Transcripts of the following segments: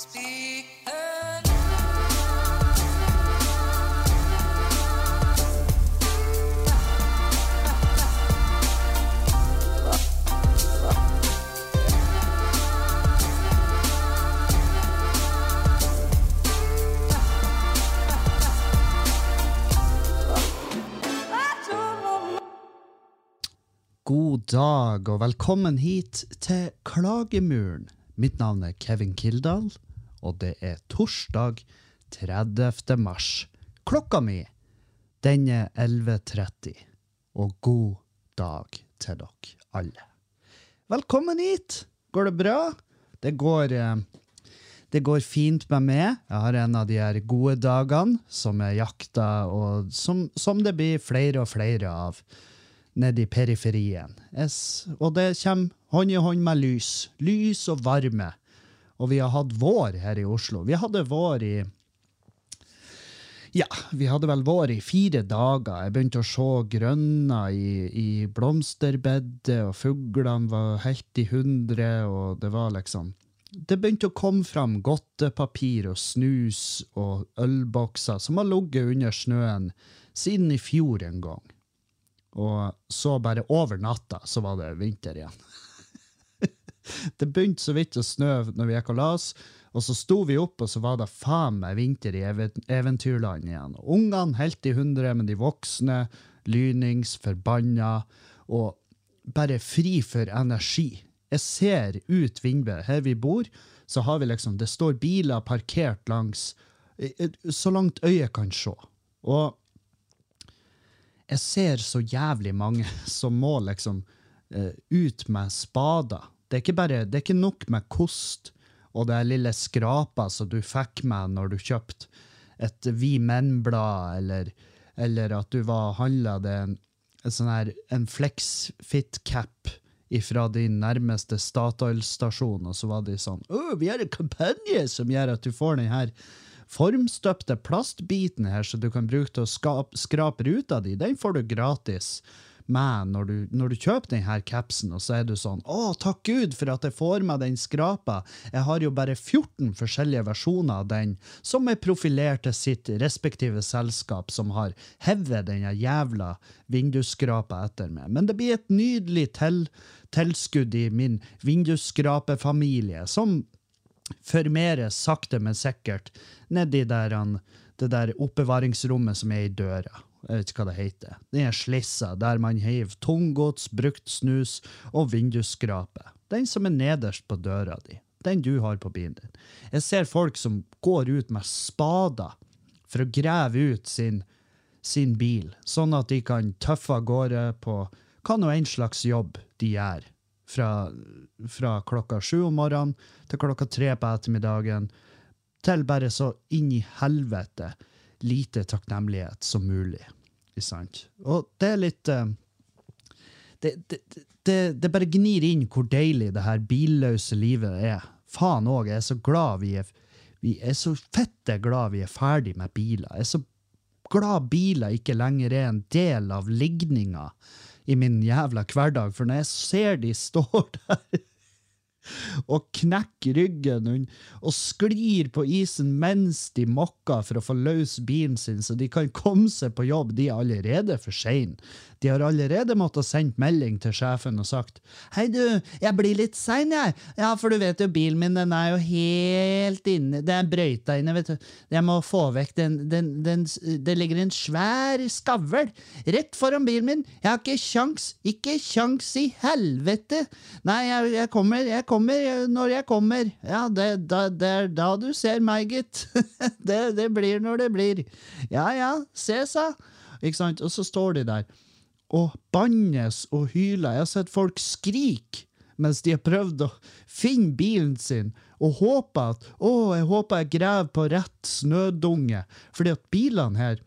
God dag og velkommen hit til Klagemuren. Mitt navn er Kevin Kildahl, og det er torsdag 30. mars. Klokka mi, den er 11.30, og god dag til dere alle. Velkommen hit! Går det bra? Det går, eh, det går fint med meg. Jeg har en av de her gode dagene som jeg jakta, og som, som det blir flere og flere av nede i periferien. Es, og det kommer hånd i hånd med lys. Lys og varme. Og vi har hatt vår her i Oslo. Vi hadde vår i Ja, vi hadde vel vår i fire dager. Jeg begynte å se grønner i, i blomsterbedet, og fuglene var helt i hundre, og det var liksom Det begynte å komme fram godtepapir og snus og ølbokser som har ligget under snøen siden i fjor en gang. Og så bare over natta så var det vinter igjen. Det begynte så vidt å snø når vi gikk og la oss, og så sto vi opp, og så var det faen meg vinter i even- eventyrland igjen. Ungene helt i hundre, men de voksne lynings, forbanna, og bare fri for energi. Jeg ser ut vinduet. Her vi bor, så har vi liksom Det står biler parkert langs Så langt øyet kan se. Og jeg ser så jævlig mange som må liksom eh, ut med spader. Det er ikke bare, det er ikke nok med kost og det lille skrapa som du fikk med når du kjøpte et Vi Menn-blad, eller, eller at du var handla en, en sånn en Flexfit-cap fra din nærmeste Statoil-stasjon, og så var de sånn Å, vi har en kampanje som gjør at du får den her formstøpte plastbiten her, så du kan bruke til å skape, skrape ruta di, den får du gratis med når du, når du kjøper denne capsen, og så er du sånn Å, takk Gud for at jeg får meg den skrapa. Jeg har jo bare 14 forskjellige versjoner av den, som er profilert til sitt respektive selskap, som har hevet denne jævla vindusskrapa etter meg. Men det blir et nydelig til, tilskudd i min vindusskrapefamilie, som formeres sakte, men sikkert nedi der han, det der oppbevaringsrommet som er i døra. Jeg vet ikke hva det heter. Den slissa, der man heiv tunggods, brukt snus og vindusskrape. Den som er nederst på døra di. Den du har på bilen din. Jeg ser folk som går ut med spader for å grave ut sin, sin bil, sånn at de kan tøffe av gårde på hva nå enn slags jobb de gjør. Fra, fra klokka sju om morgenen til klokka tre på ettermiddagen, til bare så inn i helvete lite takknemlighet som mulig. Og det er litt eh, det, det, det, det bare gnir inn hvor deilig det her billøse livet er. Faen òg, jeg er så glad vi er Vi er så fette glad vi er ferdig med biler. Jeg er så glad biler ikke lenger er en del av ligninga i min jævla hverdag, for når jeg ser de står der og knekker ryggen og sklir på isen mens de mokker for å få løs bilen sin, så de kan komme seg på jobb. De er allerede for sein. De har allerede måttet sendt melding til sjefen og sagt Hei, du, jeg blir litt sein, jeg. Ja, for du vet jo, bilen min den er jo helt inne Det er brøyta inne, vet du. Jeg må få vekk den, den, den Det ligger en svær skavl rett foran bilen min. Jeg har ikke kjangs. Ikke kjangs i helvete. Nei, jeg, jeg kommer, jeg kommer når jeg kommer. Ja, det, da, det er da du ser meg, gitt. det, det blir når det blir. Ja ja, se sa. Ikke sant? Og så står de der og bannes og hyler. Jeg har sett folk skrike mens de har prøvd å finne bilen sin, og håper at å, jeg håper jeg graver på rett snødunge, fordi at bilene her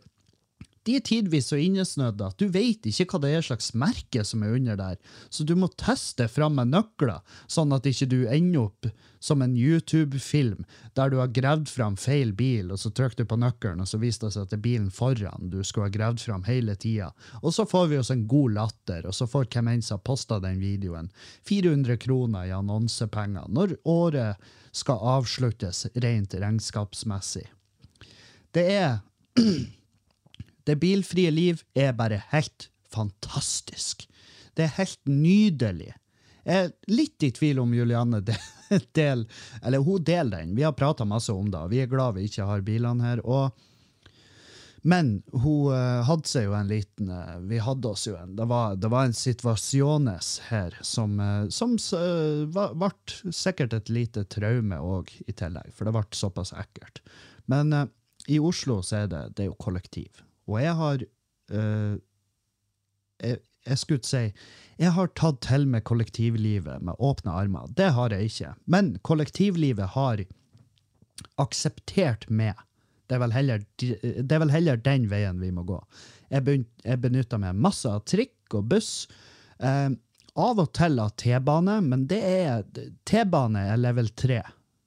de er tidvis så innesnødde at du vet ikke hva det er slags merke som er under der, så du må teste fram med nøkler, sånn at ikke du ender opp som en YouTube-film der du har gravd fram feil bil, og så trykker du på nøkkelen, og så viser det seg at det er bilen foran du skulle ha gravd fram hele tida. Og så får vi oss en god latter, og så får hvem enn som har posta den videoen, 400 kroner i annonsepenger når året skal avsluttes rent regnskapsmessig. Det er Det bilfrie liv er bare helt fantastisk. Det er helt nydelig. Jeg er litt i tvil om Julianne del, Eller hun deler den. Vi har prata masse om det. Vi er glad vi ikke har bilene her. og men hun uh, hadde seg jo en liten uh, Vi hadde oss jo en Det var, det var en situasjones her som, uh, som ble sikkert et lite traume òg, i tillegg. For det ble såpass ekkelt. Men i Oslo så er det, det er jo kollektiv. Og jeg har jeg, jeg skulle si jeg har tatt til med kollektivlivet med åpne armer. Det har jeg ikke. Men kollektivlivet har akseptert meg. Det er, vel heller, er vel heller den veien vi må gå. Jeg, jeg benytter meg masse av trikk og buss. Eh, av og til av T-bane, men det er T-bane er level 3,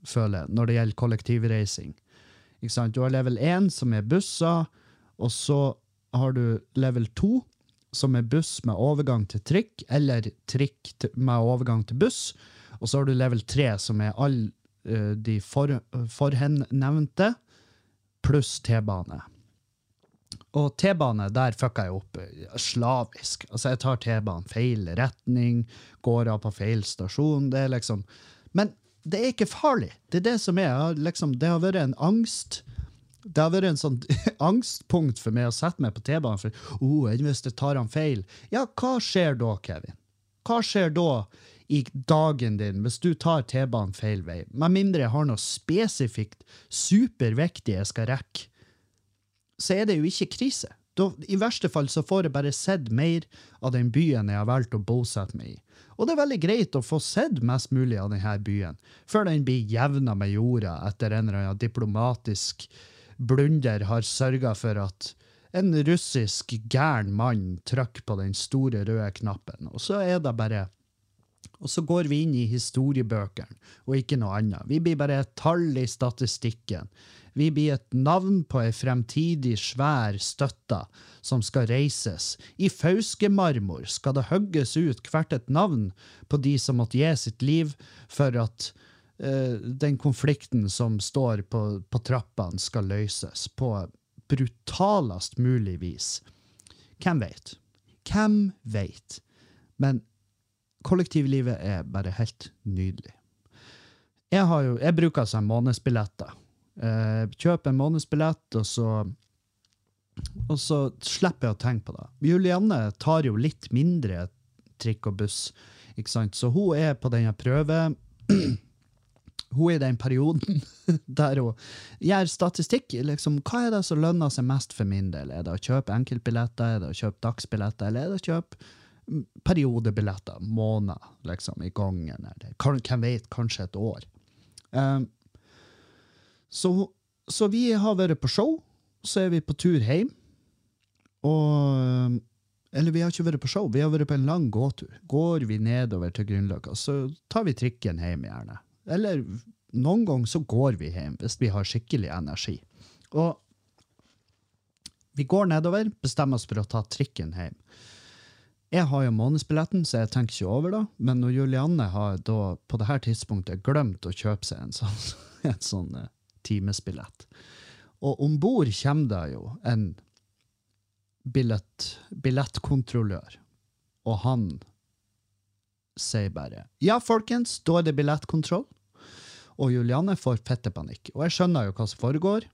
føler jeg, når det gjelder kollektivreising. Du har level 1, som er busser, og så har du level 2, som er buss med overgang til trikk, eller trikk med overgang til buss. Og så har du level 3, som er alle uh, de for, forhen nevnte, pluss T-bane. Og T-bane, der fucka jeg opp slavisk. Altså, jeg tar T-banen feil retning, går av på feil stasjon. Det er liksom Men det er ikke farlig. Det er det som er. Liksom, det har vært en angst det har vært en sånn angstpunkt for meg å sette meg på T-banen. For oh, hvis jeg tar han feil Ja, hva skjer da, Kevin? Hva skjer da i dagen din hvis du tar T-banen feil vei? Med mindre jeg har noe spesifikt superviktig jeg skal rekke, så er det jo ikke krise. Da, I verste fall så får jeg bare sett mer av den byen jeg har valgt å bosette meg i. Og det er veldig greit å få sett mest mulig av denne byen, før den blir jevna med jorda etter en eller annen diplomatisk blunder har sørga for at en russisk gæren mann trykker på den store røde knappen. Og så er det bare Og så går vi inn i historiebøkene, og ikke noe annet. Vi blir bare et tall i statistikken. Vi blir et navn på ei fremtidig svær støtte som skal reises. I Fauske-marmor skal det hogges ut hvert et navn på de som måtte gi sitt liv for at den konflikten som står på, på trappene, skal løses på brutalest mulig vis. Hvem veit? Hvem veit? Men kollektivlivet er bare helt nydelig. Jeg, har jo, jeg bruker altså månedsbilletter. Uh, kjøper en månedsbillett, og så og så slipper jeg å tenke på det. Julianne tar jo litt mindre trikk og buss, ikke sant? så hun er på denne prøve hun er i den perioden der hun gjør statistikk. liksom, Hva er det som lønner seg mest for min del? Er det å kjøpe enkeltbilletter, er det å kjøpe dagsbilletter, eller er det å kjøpe mm, periodebilletter, måneder, liksom, i gangen? Eller hvem vet, kanskje et år. Um, så, så, vi har vært på show, så er vi på tur hjem. Og Eller vi har ikke vært på show, vi har vært på en lang gåtur. Går vi nedover til Grünerløkka, så tar vi trikken hjem, gjerne. Eller noen ganger så går vi hjem hvis vi har skikkelig energi. Og vi går nedover, bestemmer oss for å ta trikken hjem. Jeg har jo månedsbilletten, så jeg tenker ikke over det. Men når Julianne har da på dette tidspunktet glemt å kjøpe seg en sånn, en sånn uh, timesbillett Og om bord kommer det jo en billett, billettkontrollør, og han sier bare Ja, folkens, da er det billettkontroll. Og Julianne får fettepanikk. Og jeg skjønner jo hva som foregår.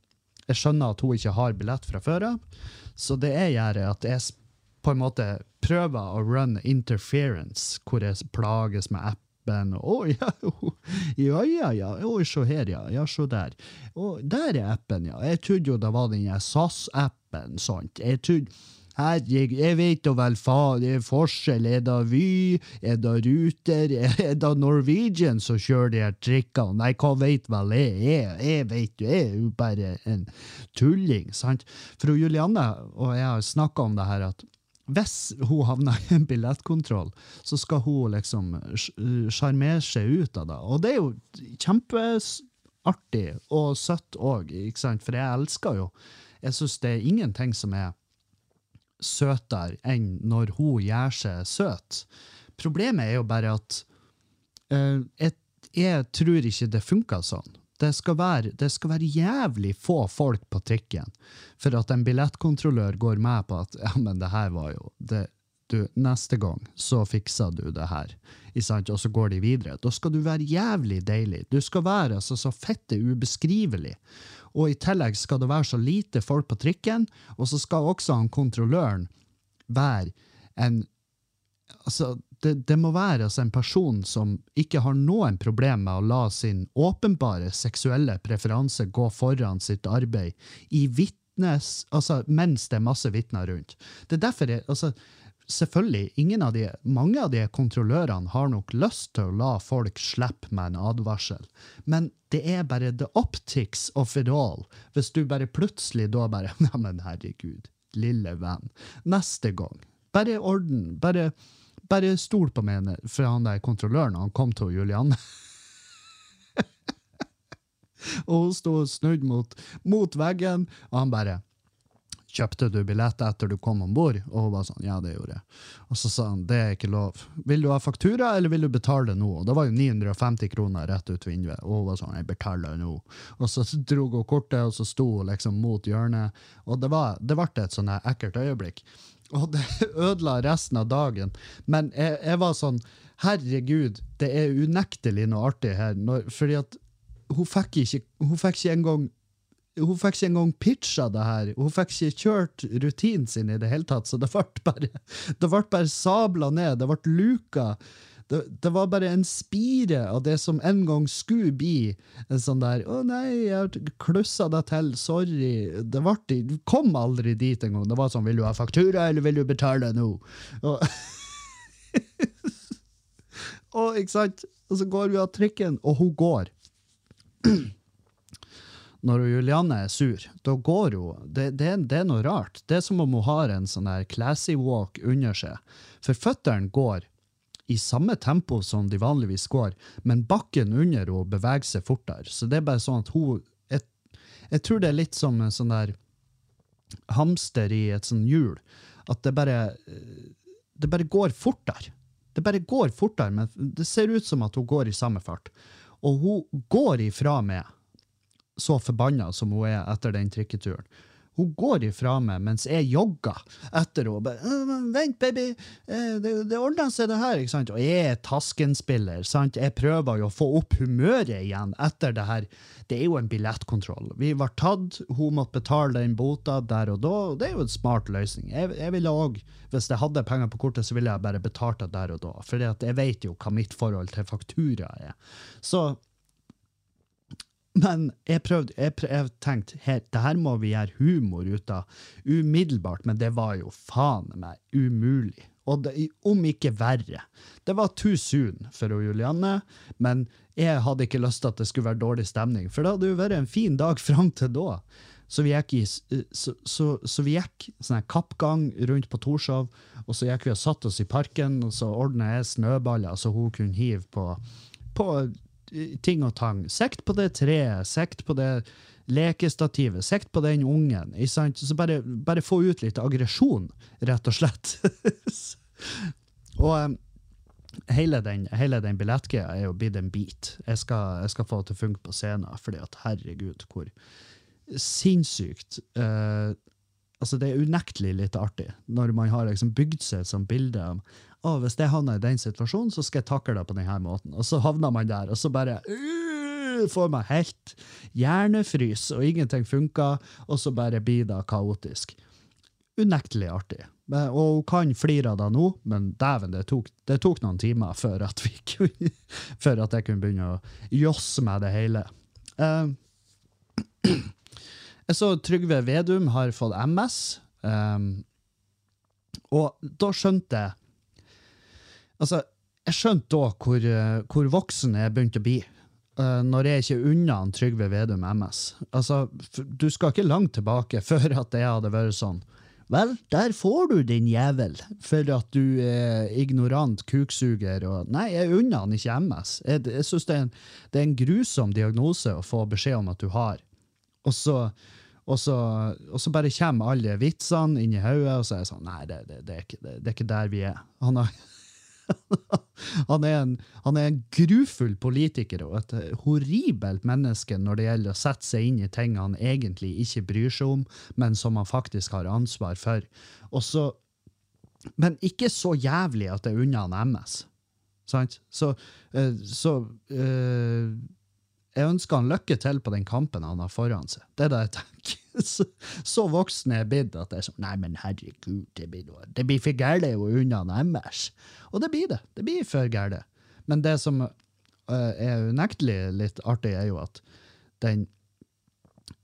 Jeg skjønner at hun ikke har billett fra før av. Så det jeg gjør, er at jeg på en måte prøver å run interference, hvor jeg plages med appen. Å, oh, ja, ja, ja, ja. Oh, se her, ja. Ja, se der. Oh, der er appen, ja. Jeg trodde jo det var den SAS-appen, sant. Jeg trodde Herregud, jeg vet da vel faen, det er forskjell. Er det Vy, er det Ruter, er det Norwegian som kjører de her trikkene? Nei, hva vet vel jeg? Jeg, jeg vet jo, jeg er jo bare en tulling, sant? Fru Julianne og jeg har snakka om det her at hvis hun havner i en billettkontroll, så skal hun liksom sj- sjarmere seg ut av det. Og det er jo kjempeartig og søtt òg, ikke sant? For jeg elsker jo Jeg syns det er ingenting som er søtere enn når hun gjør seg søt. Problemet er jo bare at uh, jeg, jeg tror ikke det funker sånn. Det skal, være, det skal være jævlig få folk på trikken for at en billettkontrollør går med på at ja, men det her var jo det, du, Neste gang så fikser du det her. Og så går de videre. Da skal du være jævlig deilig. Du skal være altså, så fette ubeskrivelig. Og i tillegg skal det være så lite folk på trikken, og så skal også han kontrolløren være en altså, det, det må være altså, en person som ikke har noen problem med å la sin åpenbare seksuelle preferanse gå foran sitt arbeid i vitnes, altså, mens det er masse vitner rundt. Det er derfor jeg, altså, Selvfølgelig, ingen av de, mange av de kontrollørene har nok lyst til å la folk slippe med en advarsel, men det er bare the optics of it all. Hvis du bare plutselig da bare Neimen, herregud, lille venn. Neste gang. Bare orden. Bare bare stol på meg fra han der kontrolløren han kom til Julianne. og hun sto snudd mot, mot veggen, og han bare Kjøpte du billett etter du kom om bord? Og hun var sånn, ja, det gjorde jeg. Og så sa han, det er ikke lov. Vil du ha faktura, eller vil du betale nå? Og det var jo 950 kroner rett ut vinduet. Og hun var sånn, jeg betaler nå. Og så dro hun kortet, og så sto hun liksom mot hjørnet. Og det, var, det ble et sånn ekkelt øyeblikk. Og det ødela resten av dagen. Men jeg, jeg var sånn Herregud, det er unektelig noe artig her. Når, fordi at hun fikk ikke, hun fikk ikke engang hun fikk ikke engang pitcha det her. Hun fikk ikke kjørt rutinen sin i det hele tatt, så det ble bare, det ble bare sabla ned. Det ble luka. Det, det var bare en spire av det som en gang skulle bli en sånn der 'Å nei, jeg klussa deg til, sorry'. Det ble, du kom aldri dit engang. Det var sånn 'Vil du ha faktura, eller vil du betale nå?' Og, og ikke sant? Og så går vi av trikken, og hun går når Julianne er sur, da går hun det, det, det er noe rart. Det er som om hun har en sånn her classy walk under seg. For føttene går i samme tempo som de vanligvis går, men bakken under henne beveger seg fortere. Så det er bare sånn at hun Jeg, jeg tror det er litt som en sånn der hamster i et sånn hjul. At det bare Det bare går fortere. Det bare går fortere, men det ser ut som at hun går i samme fart. Og hun går ifra meg så forbanna som hun er etter den trikketuren. Hun går ifra meg mens jeg jogger etter henne. og bare, «Øh, Vent, baby, eh, det, det ordner seg, det her. ikke sant? Og jeg er Tasken-spiller. sant? Jeg prøver jo å få opp humøret igjen etter det her. Det er jo en billettkontroll. Vi var tatt, hun måtte betale den bota der og da. og Det er jo en smart løsning. Jeg, jeg ville også, Hvis jeg hadde penger på kortet, så ville jeg bare betalt det der og da. For jeg vet jo hva mitt forhold til faktura er. Så men jeg prøvde, jeg, tenkte her, det her må vi gjøre humor ut av umiddelbart, men det var jo faen meg umulig. Og det, om ikke verre. Det var too soon for Julianne, men jeg hadde ikke lyst til at det skulle være dårlig stemning, for det hadde jo vært en fin dag fram til da. Så vi gikk, i, så, så, så vi gikk sånn kappgang rundt på Torshov, og så gikk vi og satte oss i parken, og så ordna jeg snøballer så hun kunne hive på, på ting og tang. Sekt på det treet, sekt på det lekestativet, sekt på den ungen. Så bare, bare få ut litt aggresjon, rett og slett. og um, hele den, hele den billettgreia er jo blitt en bit. Jeg skal, jeg skal få det til å funke på scenen, fordi at herregud, hvor sinnssykt uh, altså Det er unektelig litt artig når man har liksom bygd seg et sånt bilde av å, hvis jeg havner i den situasjonen, så skal jeg takle det på denne måten. Og så havner man der, og så bare uh, får man helt hjernefrys, og ingenting funker, og så bare blir det kaotisk. Unektelig artig. Og hun kan flire av det nå, men dæven, det tok, det tok noen timer før at, kunne, før at jeg kunne begynne å josse med det hele. Uh, jeg så Trygve Vedum har fått MS. Um, Og da skjønte jeg Altså, jeg skjønte da hvor, eh, hvor voksen jeg begynte å bli. eh, når jeg ikke unna han Trygve Vedum MS. Altså, du skal ikke langt tilbake før at jeg hadde vært sånn. Vel, der får du din jævel, for at du er ignorant kuksuger. Og, nei, jeg unner han ikke MS. Jeg, jeg synes det er, en, det er en grusom diagnose å få beskjed om at du har. Og så, og så, og så bare kommer alle vitsene inn i hodet, og så er jeg sånn Nei, det, det, er ikke, det er ikke der vi er. Han har han er, en, han er en grufull politiker og et horribelt menneske når det gjelder å sette seg inn i ting han egentlig ikke bryr seg om, men som han faktisk har ansvar for. Og så, men ikke så jævlig at det er unna han MS. Sant? Så, eh, så eh, jeg ønsker han lykke til på den kampen han har foran seg. Det er det jeg tenker. Så, så voksen er jeg blitt at det er sånn Nei, men herregud, det blir, noe, det blir for gærent å unna MS. Og det blir det. Det blir for gærent. Men det som uh, er unektelig litt artig, er jo at den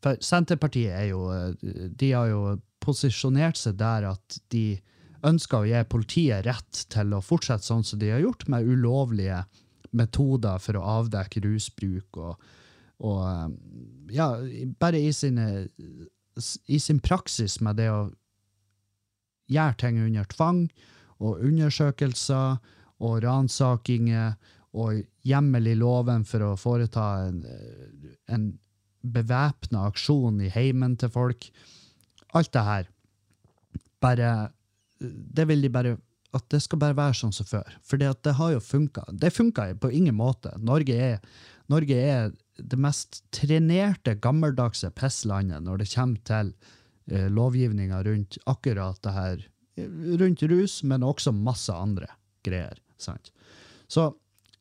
For Senterpartiet er jo eh, De har jo posisjonert seg der at de ønsker å gi politiet rett til å fortsette sånn som de har gjort, med ulovlige metoder for å avdekke rusbruk og, og eh, ja, bare i, sine, i sin praksis med det å gjøre ting under tvang, og undersøkelser og ransakinger og hjemmel i loven for å foreta en, en bevæpna aksjon i heimen til folk. Alt det her. Bare Det vil de bare At det skal bare være sånn som før. For det har jo funka. Det funka på ingen måte. Norge er, Norge er det mest trenerte, gammeldagse pisslandet når det kommer til eh, lovgivninga rundt akkurat det her. eh, Rundt rus, men også masse andre greier. Sant? Så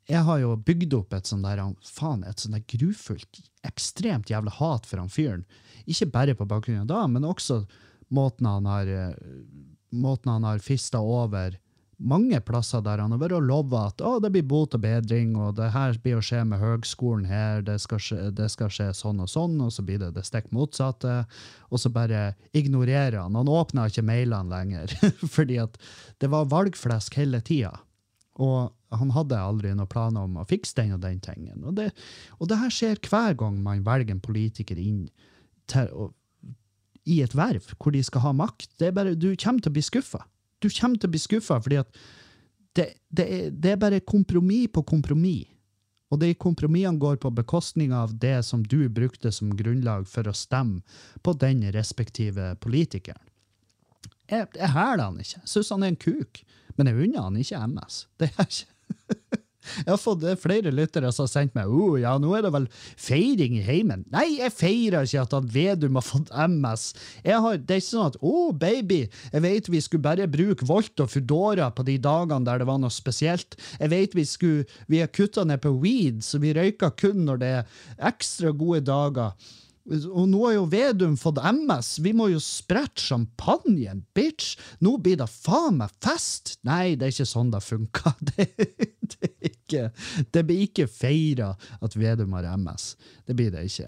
jeg har jo bygd opp et sånn der, faen, et sånn der grufullt, ekstremt jævla hat for han fyren. Ikke bare på bakgrunn av da, men også måten han har, eh, måten han har fista over mange plasser der han har vært og lova at det blir bot og bedring, og det her blir å skje med høgskolen her, det skal, skje, det skal skje sånn og sånn, og så blir det det stikk motsatte. Og så bare ignorerer han. Han åpner ikke mailene lenger, fordi at det var valgflesk hele tida. Og han hadde aldri noen planer om å fikse den og den tingen. Og det, og det her skjer hver gang man velger en politiker inn til, og, i et verv hvor de skal ha makt. Det er bare, du kommer til å bli skuffa. Du kommer til å bli skuffa fordi at det, det, er, det er bare kompromiss på kompromiss. Og de kompromissene går på bekostning av det som du brukte som grunnlag for å stemme på den respektive politikeren. Jeg, jeg hæler han ikke. Jeg syns han er en kuk. Men jeg unner han ikke MS. Det er ikke Jeg har fått eh, flere lyttere som har sendt meg oh, ja, nå er det vel feiring i heimen. Nei, jeg feirer ikke at han Vedum har fått MS. Har, det er ikke sånn at å, oh, baby, jeg vet vi skulle bare bruke Volt og Foodora på de dagene der det var noe spesielt. Jeg vet vi skulle, vi har kutta ned på weed, så vi røyker kun når det er ekstra gode dager. Og nå har jo Vedum fått MS. Vi må jo sprette champagnen, bitch! Nå blir det faen meg fest! Nei, det er ikke sånn det funker. Det, det, ikke, det blir ikke feira at Vedum har MS. Det blir det ikke.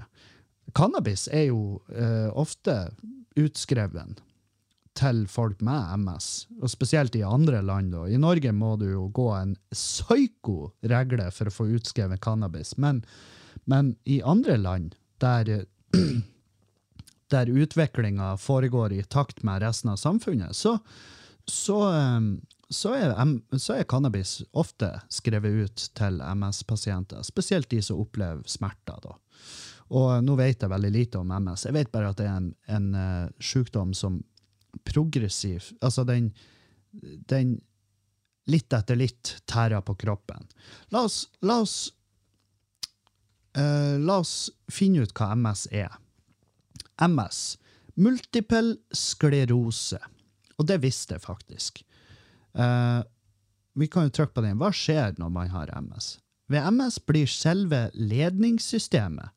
Cannabis er jo uh, ofte utskreven til folk med MS, og spesielt i andre land. Da. I Norge må du jo gå en psyko-regle for å få utskrevet cannabis, men, men i andre land der der utviklinga foregår i takt med resten av samfunnet, så, så, så, er, så er cannabis ofte skrevet ut til MS-pasienter, spesielt de som opplever smerter. Da. Og nå vet jeg veldig lite om MS. Jeg vet bare at det er en, en eh, sykdom som progressiv Altså, den, den litt etter litt tærer på kroppen. La oss, la oss Eh, la oss finne ut hva MS er. MS. Multiple sklerose. Og det visste jeg faktisk. Uh, vi kan jo trykke på den. Hva skjer når man har MS? Ved MS blir selve ledningssystemet,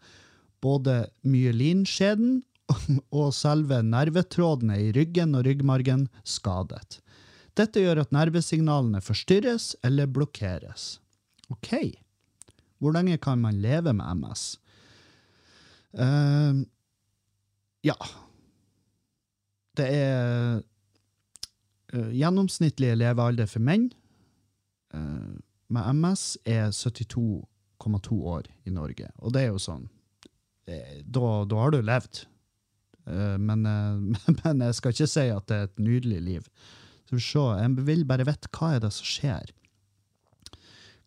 både myelinskjeden og selve nervetrådene i ryggen og ryggmargen, skadet. Dette gjør at nervesignalene forstyrres eller blokkeres. Ok. Hvor lenge kan man leve med MS? Uh, ja Det er eh, gjennomsnittlige levealder for menn eh, med MS er 72,2 år i Norge. Og det er jo sånn Da, da har du levd. Eh, men, men jeg skal ikke si at det er et nydelig liv. Så vi se, jeg vil bare vite hva er det som skjer.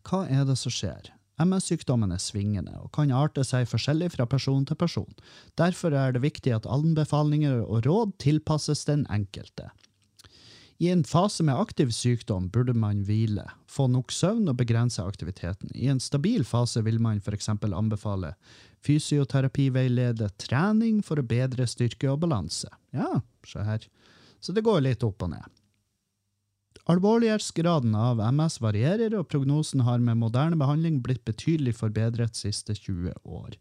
Hva er det som skjer? MS-sykdommen er svingende og kan arte seg forskjellig fra person til person. Derfor er det viktig at anbefalinger og råd tilpasses den enkelte. I en fase med aktiv sykdom burde man hvile, få nok søvn og begrense aktiviteten. I en stabil fase vil man f.eks. anbefale fysioterapiveiledet trening for å bedre styrke og balanse. Ja, se her. Så det går litt opp og ned. Alvorlighetsgraden av MS varierer, og prognosen har med moderne behandling blitt betydelig forbedret siste 20 år.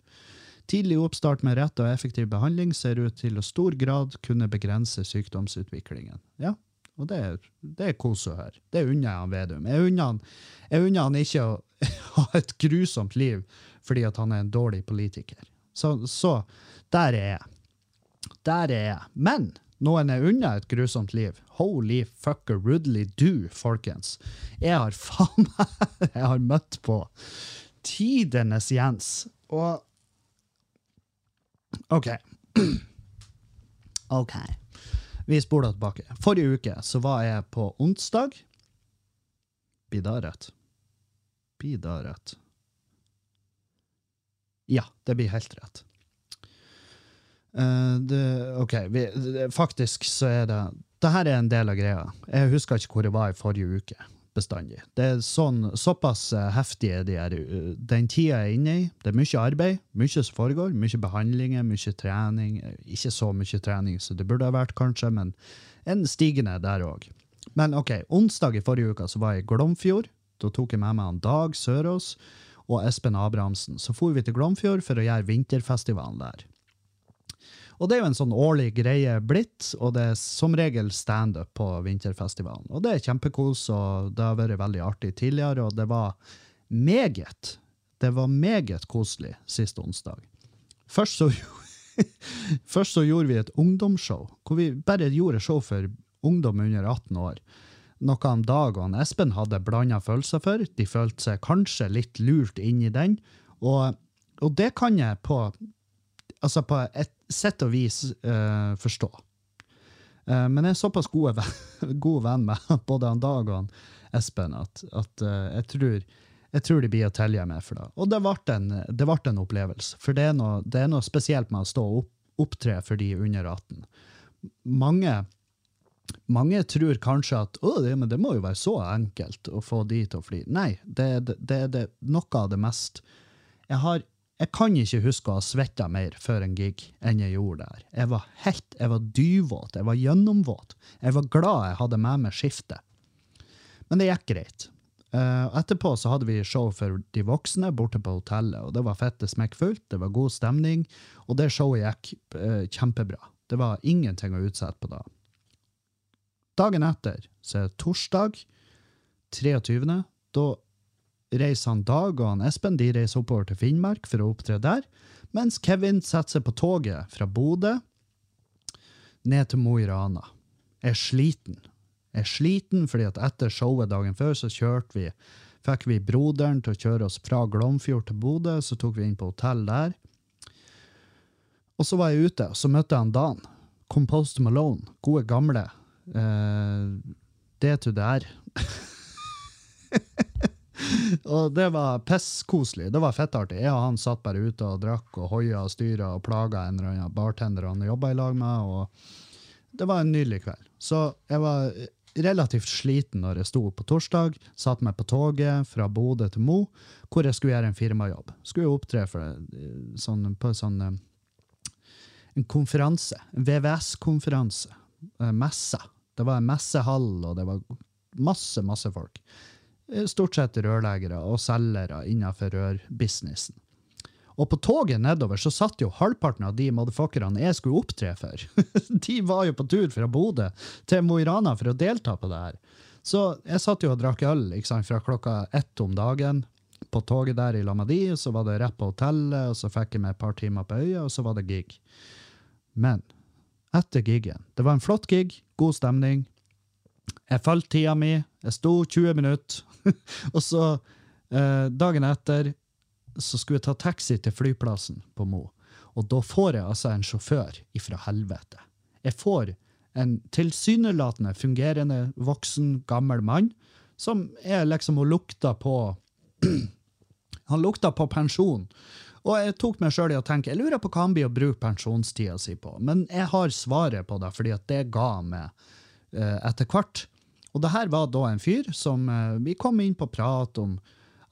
Tidlig oppstart med rett og effektiv behandling ser ut til å stor grad kunne begrense sykdomsutviklingen. Ja, og det, er- det er kos å høre. Det unner jeg han Vedum. Jeg unner han, ikke å ha et grusomt liv fordi at han er en dårlig politiker. Så, så der er jeg. Der er jeg. Men noen er unna et grusomt liv. Holy fucker Rudley do, folkens. Jeg har faen meg Jeg har møtt på tidenes Jens. Og OK. OK. Vi spoler tilbake. Forrige uke så var jeg på onsdag. Blir da rødt? Blir da rødt? Ja, det blir helt rett. Eh, det, OK, vi, det, faktisk så er det Det her er en del av greia. Jeg husker ikke hvor jeg var i forrige uke. Bestandig. Det er sånn, såpass eh, heftig er de her, eh, den tida jeg er inne i. Det er mye arbeid, mye som foregår. Mye behandlinger, mye trening. Ikke så mye trening som det burde ha vært, kanskje, men en stigende der òg. Men OK, onsdag i forrige uke så var jeg i Glomfjord. Da tok jeg med meg han Dag Sørås og Espen Abrahamsen. Så for vi til Glomfjord for å gjøre vinterfestivalen der. Og det er jo en sånn årlig greie blitt, og det er som regel standup på vinterfestivalen. Og det er kjempekos, og det har vært veldig artig tidligere, og det var meget, det var meget koselig sist onsdag. Først så, først så gjorde vi et ungdomsshow, hvor vi bare gjorde show for ungdom under 18 år. Noe han Dag og han Espen hadde blanda følelser for. De følte seg kanskje litt lurt inn i den, og, og det kan jeg på altså på et sett og vis uh, forstå. Uh, men jeg er såpass god venn med både han Dag og han Espen at, at uh, jeg, tror, jeg tror de blir å tilgi meg for det. Og det ble en, det ble en opplevelse. For det er, noe, det er noe spesielt med å stå og opp, opptre for de under 18. Mange, mange tror kanskje at det, det må jo være så enkelt å få de til å fly. Nei, det, det, er noe av det mest jeg har jeg kan ikke huske å ha svetta mer før en gig enn jeg gjorde der. Jeg var helt, jeg var dyvåt, jeg var gjennomvåt. Jeg var glad jeg hadde med meg skiftet. Men det gikk greit. Uh, etterpå så hadde vi show for de voksne borte på hotellet, og det var fette smekkfullt, det var god stemning, og det showet gikk uh, kjempebra. Det var ingenting å utsette på da. Dagen etter, så er det torsdag, 23., da reiser han Dag og han Espen de reiser oppover til Finnmark for å opptre der, mens Kevin setter seg på toget fra Bodø ned til Mo i Rana. Er sliten. Er sliten fordi at etter showet dagen før så kjørte vi, fikk vi broderen til å kjøre oss fra Glomfjord til Bodø, så tok vi inn på hotell der. Og så var jeg ute, og så møtte jeg han Dan. Compost Malone. Gode, gamle. Eh, det to der. Og det var pisskoselig. Det var fettartig. Jeg og han satt bare ute og drakk og hoia og styra og plaga en eller annen bartender han jobba i lag med. og Det var en nydelig kveld. Så jeg var relativt sliten når jeg sto på torsdag. Satt meg på toget fra Bodø til Mo, hvor jeg skulle gjøre en firmajobb. Skulle opptre for, det, sånn, på sånn eh, en konferanse. VVS-konferanse. Eh, Messe. Det var en messehall, og det var masse, masse folk. Eh, Stort sett rørleggere og selgere innenfor rørbusinessen. Og på toget nedover så satt jo halvparten av de motherfuckerne jeg skulle opptre for. De var jo på tur fra Bodø til Mo i Rana for å delta på det her. Så jeg satt jo og drakk øl sant, fra klokka ett om dagen på toget der i lag og så var det rett på hotellet, og så fikk jeg meg et par timer på øya, og så var det gig. Men etter gigen Det var en flott gig, god stemning. Jeg fulgte tida mi, jeg sto 20 minutter, og så eh, dagen etter så skulle jeg ta taxi til flyplassen på Mo. Og da får jeg altså en sjåfør ifra helvete. Jeg får en tilsynelatende fungerende voksen, gammel mann som er liksom og lukter på Han lukta på pensjon. Og jeg tok meg sjøl i å tenke jeg lurer på hva han blir å bruke pensjonstida si på. Men jeg har svaret på det, fordi at det ga meg etter hvert. Og det her var da en fyr som eh, Vi kom inn på prat om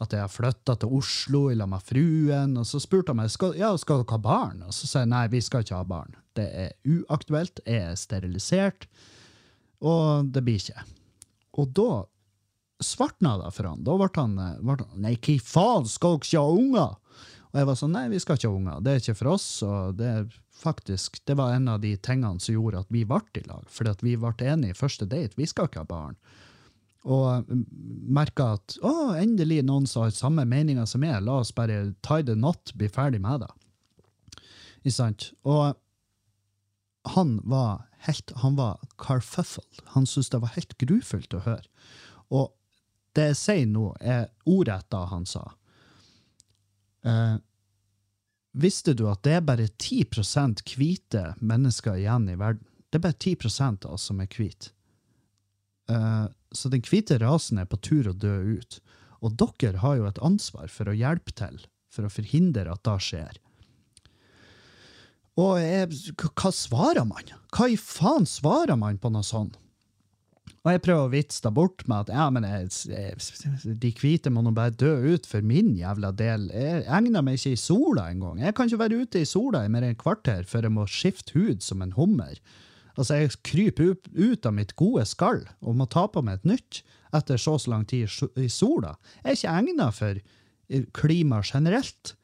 at jeg har flytta til Oslo i med fruen. Og så spurte han meg skal, ja, skal dere ha barn. Og så sa jeg nei, vi skal ikke ha barn. Det er uaktuelt. Jeg er sterilisert. Og det blir ikke. Og da svartna det for han. Da ble han, eh, ble han Nei, hva faen, skal dere ikke ha unger? Og jeg var sånn, nei, vi skal ikke ha unger. Det er ikke for oss. Og det er faktisk, det var en av de tingene som gjorde at vi ble i lag. At vi ble enige i første date. Vi skal ikke ha barn. Og merka at å, endelig noen som har samme meninger som meg. La oss bare tie the knot, bli ferdig med det. Ikke sant? Og han var helt Han var carfuffled. Han syntes det var helt grufullt å høre. Og det jeg sier nå, er ordrett da han sa. Eh, visste du at det er bare 10 hvite mennesker igjen i verden? Det er bare 10 av oss som er hvite. Eh, så den hvite rasen er på tur å dø ut. Og dere har jo et ansvar for å hjelpe til, for å forhindre at det skjer. Og jeg, hva svarer man? Hva i faen svarer man på noe sånt? Og jeg prøver å vitse det bort med at ja, men jeg, de hvite må nå bare dø ut for min jævla del. Jeg egner meg ikke i sola engang. Jeg kan ikke være ute i sola i mer enn et kvarter før jeg må skifte hud som en hummer. Altså, jeg kryper ut, av mitt gode skall og må ta på meg et nytt etter så så lang tid i sola. Jeg er ikke egnet for klima generelt.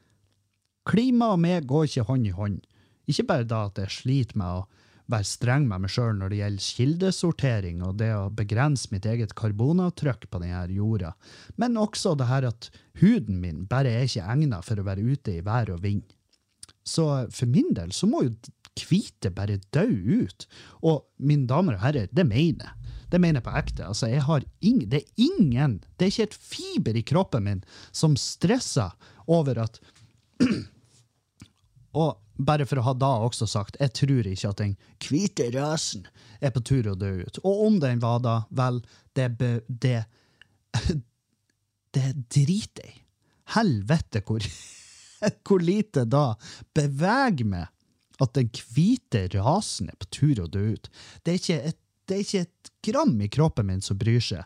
Klima og meg går ikke hånd i hånd. Ikke bare da at jeg sliter med å være streng med meg sjøl når det gjelder kildesortering og det å begrense mitt eget karbonavtrykk på denne jorda, men også det her at huden min bare er ikke egna for å være ute i vær og vind. Så for min del så må jo hvite bare dø ut. Og mine damer og herrer, det mener jeg. Det mener jeg på ekte. Altså, jeg har ing det er ingen, det er ikke et fiber i kroppen min som stresser over at Og bare for å ha da også sagt, jeg tror ikke at den hvite rasen er på tur å dø ut. Og om den var da, vel, det be, det, det driter jeg i. Helvete hvor, hvor lite da beveger meg at den hvite rasen er på tur å dø ut. Det er ikke et, det er ikke et gram i kroppen min som bryr seg.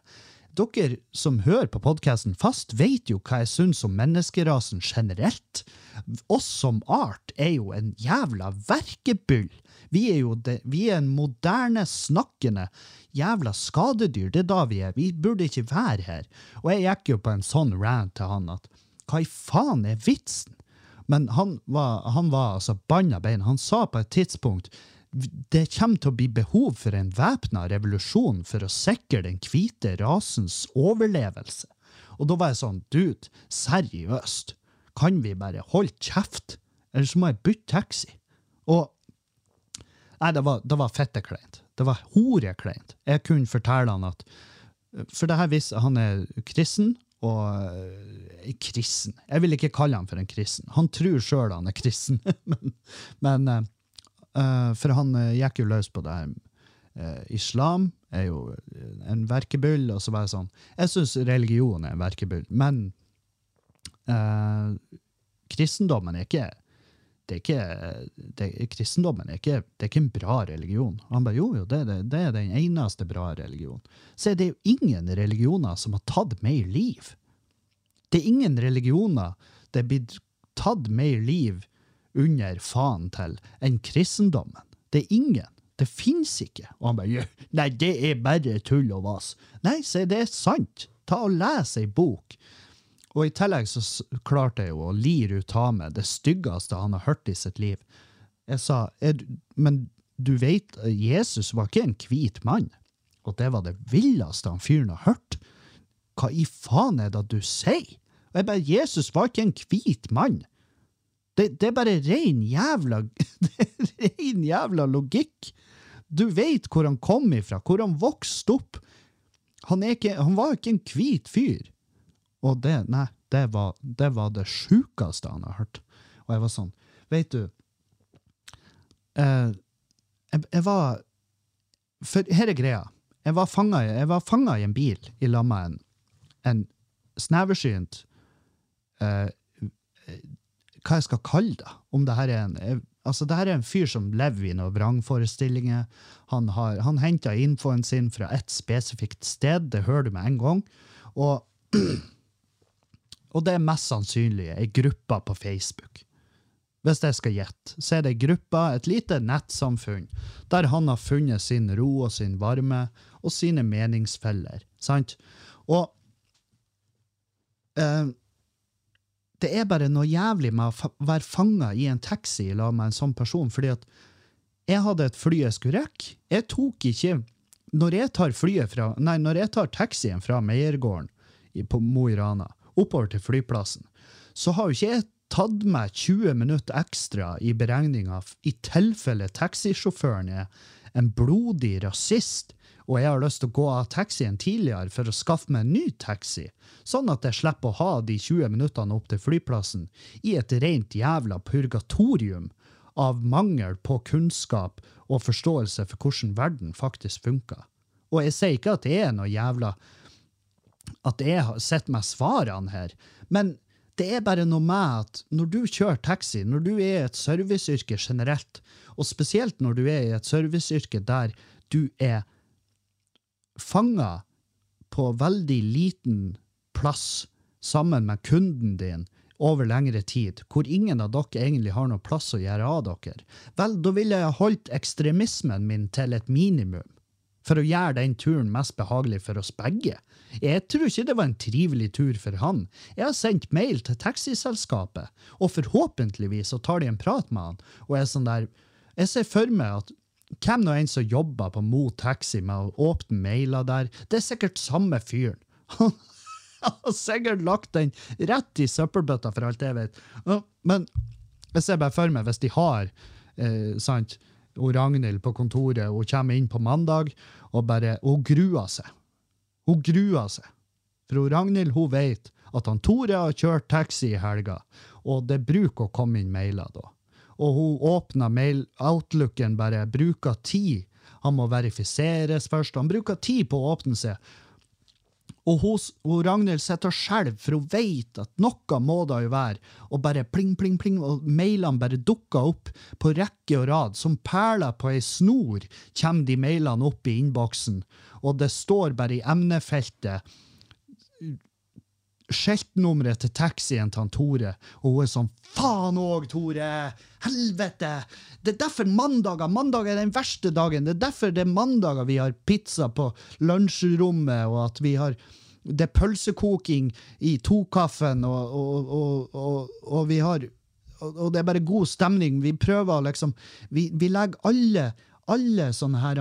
Dere som hører på podkasten fast, vet jo hva jeg syns om menneskerasen generelt. Oss som art er jo en jævla verkebyll. Vi er jo det, vi er en moderne, snakkende jævla skadedyr. Det er da vi er. Vi burde ikke være her. Og jeg gikk jo på en sånn rant til han at hva i faen er vitsen? Men han var, han var altså banna bein. Han sa på et tidspunkt det kommer til å bli behov for en væpna revolusjon for å sikre den hvite rasens overlevelse. Og da var jeg sånn, dude, seriøst, kan vi bare holde kjeft? Eller så må jeg bytte taxi. Og Nei, det var, det var fettekleint. Det var horekleint. Jeg kunne fortelle han at For det her viser han er kristen, og kristen Jeg vil ikke kalle han for en kristen. Han tror sjøl han er kristen, men, men Uh, for han uh, gikk jo løs på det her. Uh, islam er jo en verkebyll, og så var jeg sånn Jeg syns religion er en verkebyll, men kristendommen er ikke det er ikke, det, kristendommen er ikke, det er ikke en bra religion. Han bare jo, jo, det, det, det er den eneste bra religionen. Så det er jo ingen religioner som har tatt mer liv. Det er ingen religioner det er blitt tatt mer liv under faen til enn kristendommen. Det er ingen. Det fins ikke. Og han bare Nei, det er bare tull og vas. Nei, se, det er sant. Ta og Les ei bok. Og i tillegg så klarte jeg jo å lire ut av meg det styggeste han har hørt i sitt liv. Jeg sa, men du vet, Jesus var ikke en hvit mann. Og det var det villeste han fyren har hørt. Hva i faen er det du sier? Og jeg bare, Jesus var ikke en hvit mann. Det, det, er bare rein jævla rein jævla logikk. Du veit hvor han kom ifra, hvor han vokste opp, han, ikke, han var ikke en hvit fyr. Og det, nei, det var det, det sjukeste han har hørt. Og jeg var sånn, vet du eh, jeg, jeg var For her er greia. Jeg var fanga i en bil i lag med en, en sneversynt eh, Hva jeg skal kalle det? Om det her er en eh, Altså, det her er en fyr som lever i noen vrangforestillinger. Han, han henter infoen sin fra et spesifikt sted, det hører du med en gang. Og, og det er mest sannsynlig ei gruppe på Facebook. Hvis jeg skal gjette, så er det ei gruppe, et lite nettsamfunn, der han har funnet sin ro og sin varme og sine meningsfeller. Sant? Og eh, det er bare noe jævlig med å være fanga i en taxi sammen med en sånn person, fordi at jeg hadde et fly jeg skulle rekke. Jeg tok ikke Når jeg tar flyet fra Nei, når jeg tar taxien fra Meiergården på Mo i Rana oppover til flyplassen, så har jo ikke jeg tatt meg 20 minutter ekstra i beregninga i tilfelle taxisjåføren er en blodig rasist, og jeg har lyst til å gå av taxien tidligere for å skaffe meg en ny taxi, sånn at jeg slipper å ha de 20 minuttene opp til flyplassen i et rent jævla purgatorium av mangel på kunnskap og forståelse for hvordan verden faktisk funker. Og jeg sier ikke at det er noe jævla at jeg har sett meg svarene her, men det er bare noe med at når du kjører taxi, når du er i et serviceyrke generelt, og spesielt når du er i et serviceyrke der du er fanga på veldig liten plass sammen med kunden din over lengre tid, hvor ingen av dere egentlig har noe plass å gjøre av dere, vel, da ville jeg holdt ekstremismen min til et minimum for å gjøre den turen mest behagelig for oss begge. Jeg tror ikke det var en trivelig tur for han. Jeg har sendt mail til taxiselskapet, og forhåpentligvis så tar de en prat med han, og er sånn der Jeg ser for meg at hvem nå enn som jobber på Mo Taxi med å åpne mailer der, det er sikkert samme fyren. Han har sikkert lagt den rett i søppelbøtta, for alt jeg vet. Men jeg ser bare for meg, hvis de har eh, sant, og Ragnhild på kontoret, hun kommer inn på mandag og bare Hun gruer seg. Hun gruer seg. For Ragnhild hun vet at han Tore har kjørt taxi i helga, og det bruker å komme inn mailer da. Og hun åpner mail, outlooken bare, bruker tid. Han må verifiseres først. Han bruker tid på å åpne seg. Og hos, hun Ragnhild sitter og skjelver, for hun vet at noe må det jo være. Og bare pling, pling, pling, og mailene bare dukker opp på rekke og rad. Som perler på ei snor kommer de mailene opp i innboksen, og det står bare i emnefeltet skiltnummeret til taxien til han Tore, og hun er sånn Faen òg, Tore! Helvete! Det er derfor mandager Mandag er den verste dagen. Det er derfor det er mandager vi har pizza på lunsjrommet, og at vi har det er pølsekoking i tokaffen, og, og, og, og, vi har og det er bare god stemning. Vi prøver liksom Vi, vi legger alle alle sånne her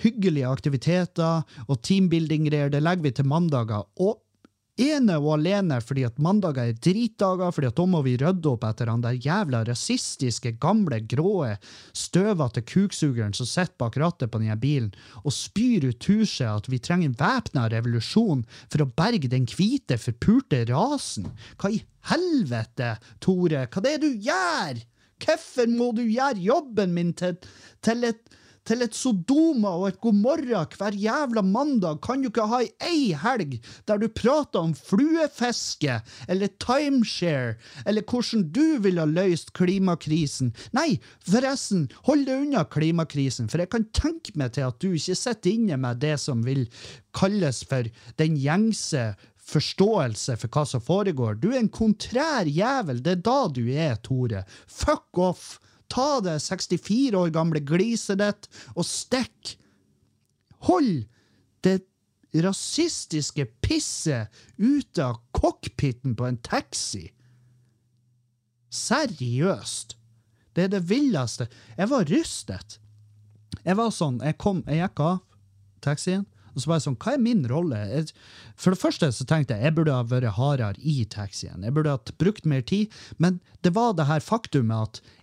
hyggelige aktiviteter og teambuilding-greier det legger vi til mandager. Og ene og alene fordi at mandager er dritdager, fordi at da må vi rydde opp etter han der jævla rasistiske, gamle, gråe, støvete kuksugeren som sitter bak rattet på denne bilen og spyr ut huset at vi trenger en væpna revolusjon for å berge den hvite, forpulte rasen. Hva i helvete, Tore? Hva det er du gjør? Hvorfor må du gjøre jobben min til, til et til et Sodoma og et Gomorra hver jævla mandag kan du ikke ha ei helg der du prater om fluefiske eller timeshare eller hvordan du ville ha løst klimakrisen. Nei, forresten, hold deg unna klimakrisen, for jeg kan tenke meg til at du ikke sitter inne med det som vil kalles for den gjengse forståelse for hva som foregår. Du er en kontrær jævel, det er da du er, Tore. Fuck off! Ta det 64 år gamle gliset ditt og stikk! Hold det rasistiske pisset ute av cockpiten på en taxi! Seriøst! Det er det villeste. Jeg var rystet. Jeg var sånn, jeg kom, jeg gikk av taxien, og så var jeg sånn, hva er min rolle? Jeg, for det første så tenkte jeg jeg burde ha vært hardere i taxien. Jeg burde ha brukt mer tid, men det var det her faktumet at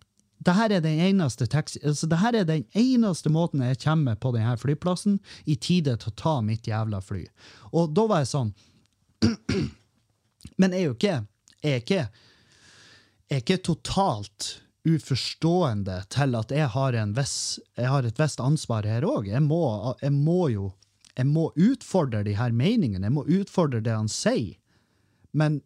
det her er den eneste taxi, altså er den eneste måten jeg kommer på denne flyplassen i tide til å ta mitt jævla fly. Og da var jeg sånn Men jeg er jo ikke Jeg er ikke, jeg er ikke totalt uforstående til at jeg har, viss, jeg har et visst ansvar her òg. Jeg, jeg må jo jeg må utfordre de her meningene. Jeg må utfordre det han sier. Men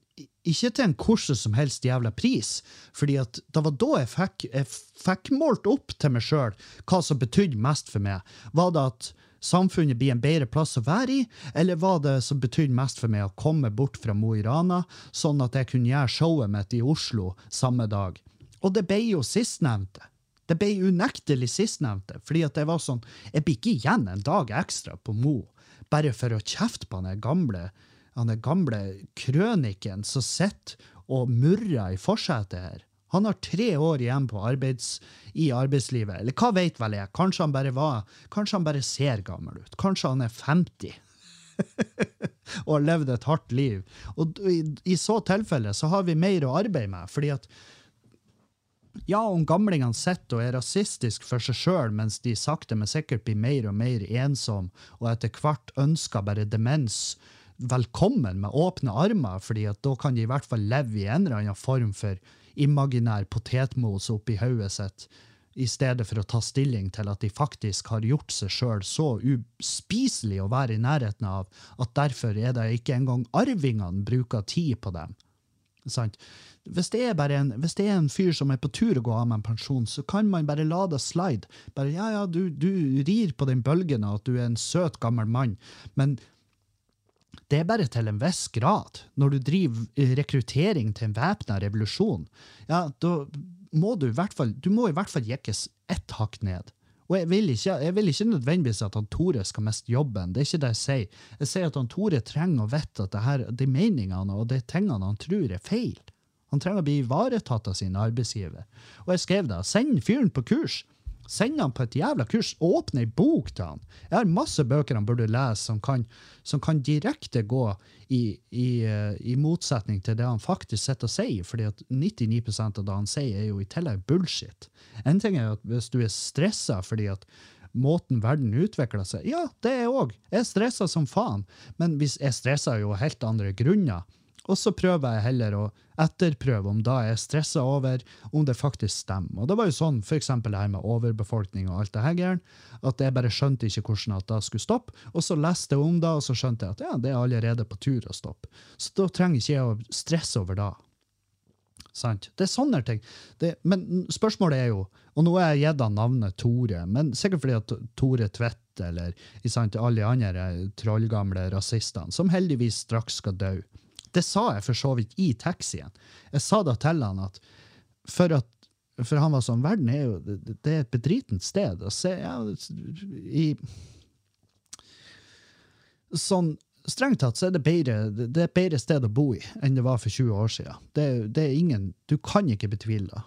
ikke til en hvordan som helst jævla pris. Fordi at det var da jeg fikk, jeg fikk målt opp til meg sjøl hva som betydde mest for meg. Var det at samfunnet blir en bedre plass å være i, eller var det som betydde mest for meg å komme bort fra Mo i Rana, sånn at jeg kunne gjøre showet mitt i Oslo samme dag? Og det ble jo sistnevnte. Det ble unektelig sistnevnte, fordi at det var sånn Jeg blir ikke igjen en dag ekstra på Mo bare for å kjefte på der gamle han den gamle krøniken som sitter og murrer i forsetet her. Han har tre år igjen arbeids, i arbeidslivet. Eller hva vet vel jeg? Kanskje han bare var, kanskje han bare ser gammel ut. Kanskje han er 50 og har levd et hardt liv. Og i, i så tilfelle så har vi mer å arbeide med, fordi at ja, om gamlingene sitter og er rasistisk for seg sjøl, mens de sakte, men sikkert blir mer og mer ensom, og etter hvert ønsker bare demens velkommen med åpne armer, fordi at da kan de i hvert fall leve i en eller annen form for imaginær potetmos oppi hodet sitt, i stedet for å ta stilling til at de faktisk har gjort seg sjøl så uspiselig å være i nærheten av at derfor er det ikke engang arvingene bruker tid på dem. Sant? Hvis det, er en, hvis det er en fyr som er på tur å gå av med en pensjon, så kan man bare la det slide. Bare, ja, ja, du, du rir på den bølgen av at du er en søt, gammel mann, men det er bare til en viss grad. Når du driver rekruttering til en væpna revolusjon, ja, da må du i hvert fall, du må i hvert fall jekkes ett hakk ned. Og jeg vil, ikke, jeg vil ikke nødvendigvis at han Tore skal miste jobben. Det er ikke det jeg sier. Jeg sier at han Tore trenger å vite at det her, de meningene og de tingene han tror er feil. Han trenger å bli ivaretatt av sin arbeidsgiver. Og jeg skrev da, Send fyren på kurs. Send han på et jævla kurs. Åpne ei bok til han. Jeg har masse bøker han burde lese som kan, som kan direkte gå i, i, eh, i motsetning til det han faktisk sitter og sier, fordi at 99% av det han sier, er jo i tillegg bullshit. En ting er at hvis du er stressa fordi at måten verden utvikler seg Ja, det er jeg òg. Jeg er stressa som faen. Men hvis jeg stresser jo helt andre grunner. Og så prøver jeg heller å etterprøve om da jeg er stressa over, om det faktisk stemmer. Og det var jo sånn, for eksempel det her med overbefolkning og alt det her at jeg bare skjønte ikke hvordan at det skulle stoppe. Og så leste jeg om det, og så skjønte jeg at ja, det er allerede på tur å stoppe. Så da trenger ikke jeg å stresse over det. Sant? Det er sånne ting. Det, men spørsmålet er jo, og nå har jeg gitt han navnet Tore, men sikkert fordi at Tore Tvedt eller sant, alle de andre trollgamle rasistene, som heldigvis straks skal dø. Det sa jeg for så vidt i taxien. Jeg sa da til han at for at for han var sånn, verden er jo, det, er et bedritent sted. Og se, ja, i, sånn, strengt tatt så er det bedre, det er et bedre sted å bo i enn det var for 20 år siden. Det, det er ingen, du kan ikke betvile det.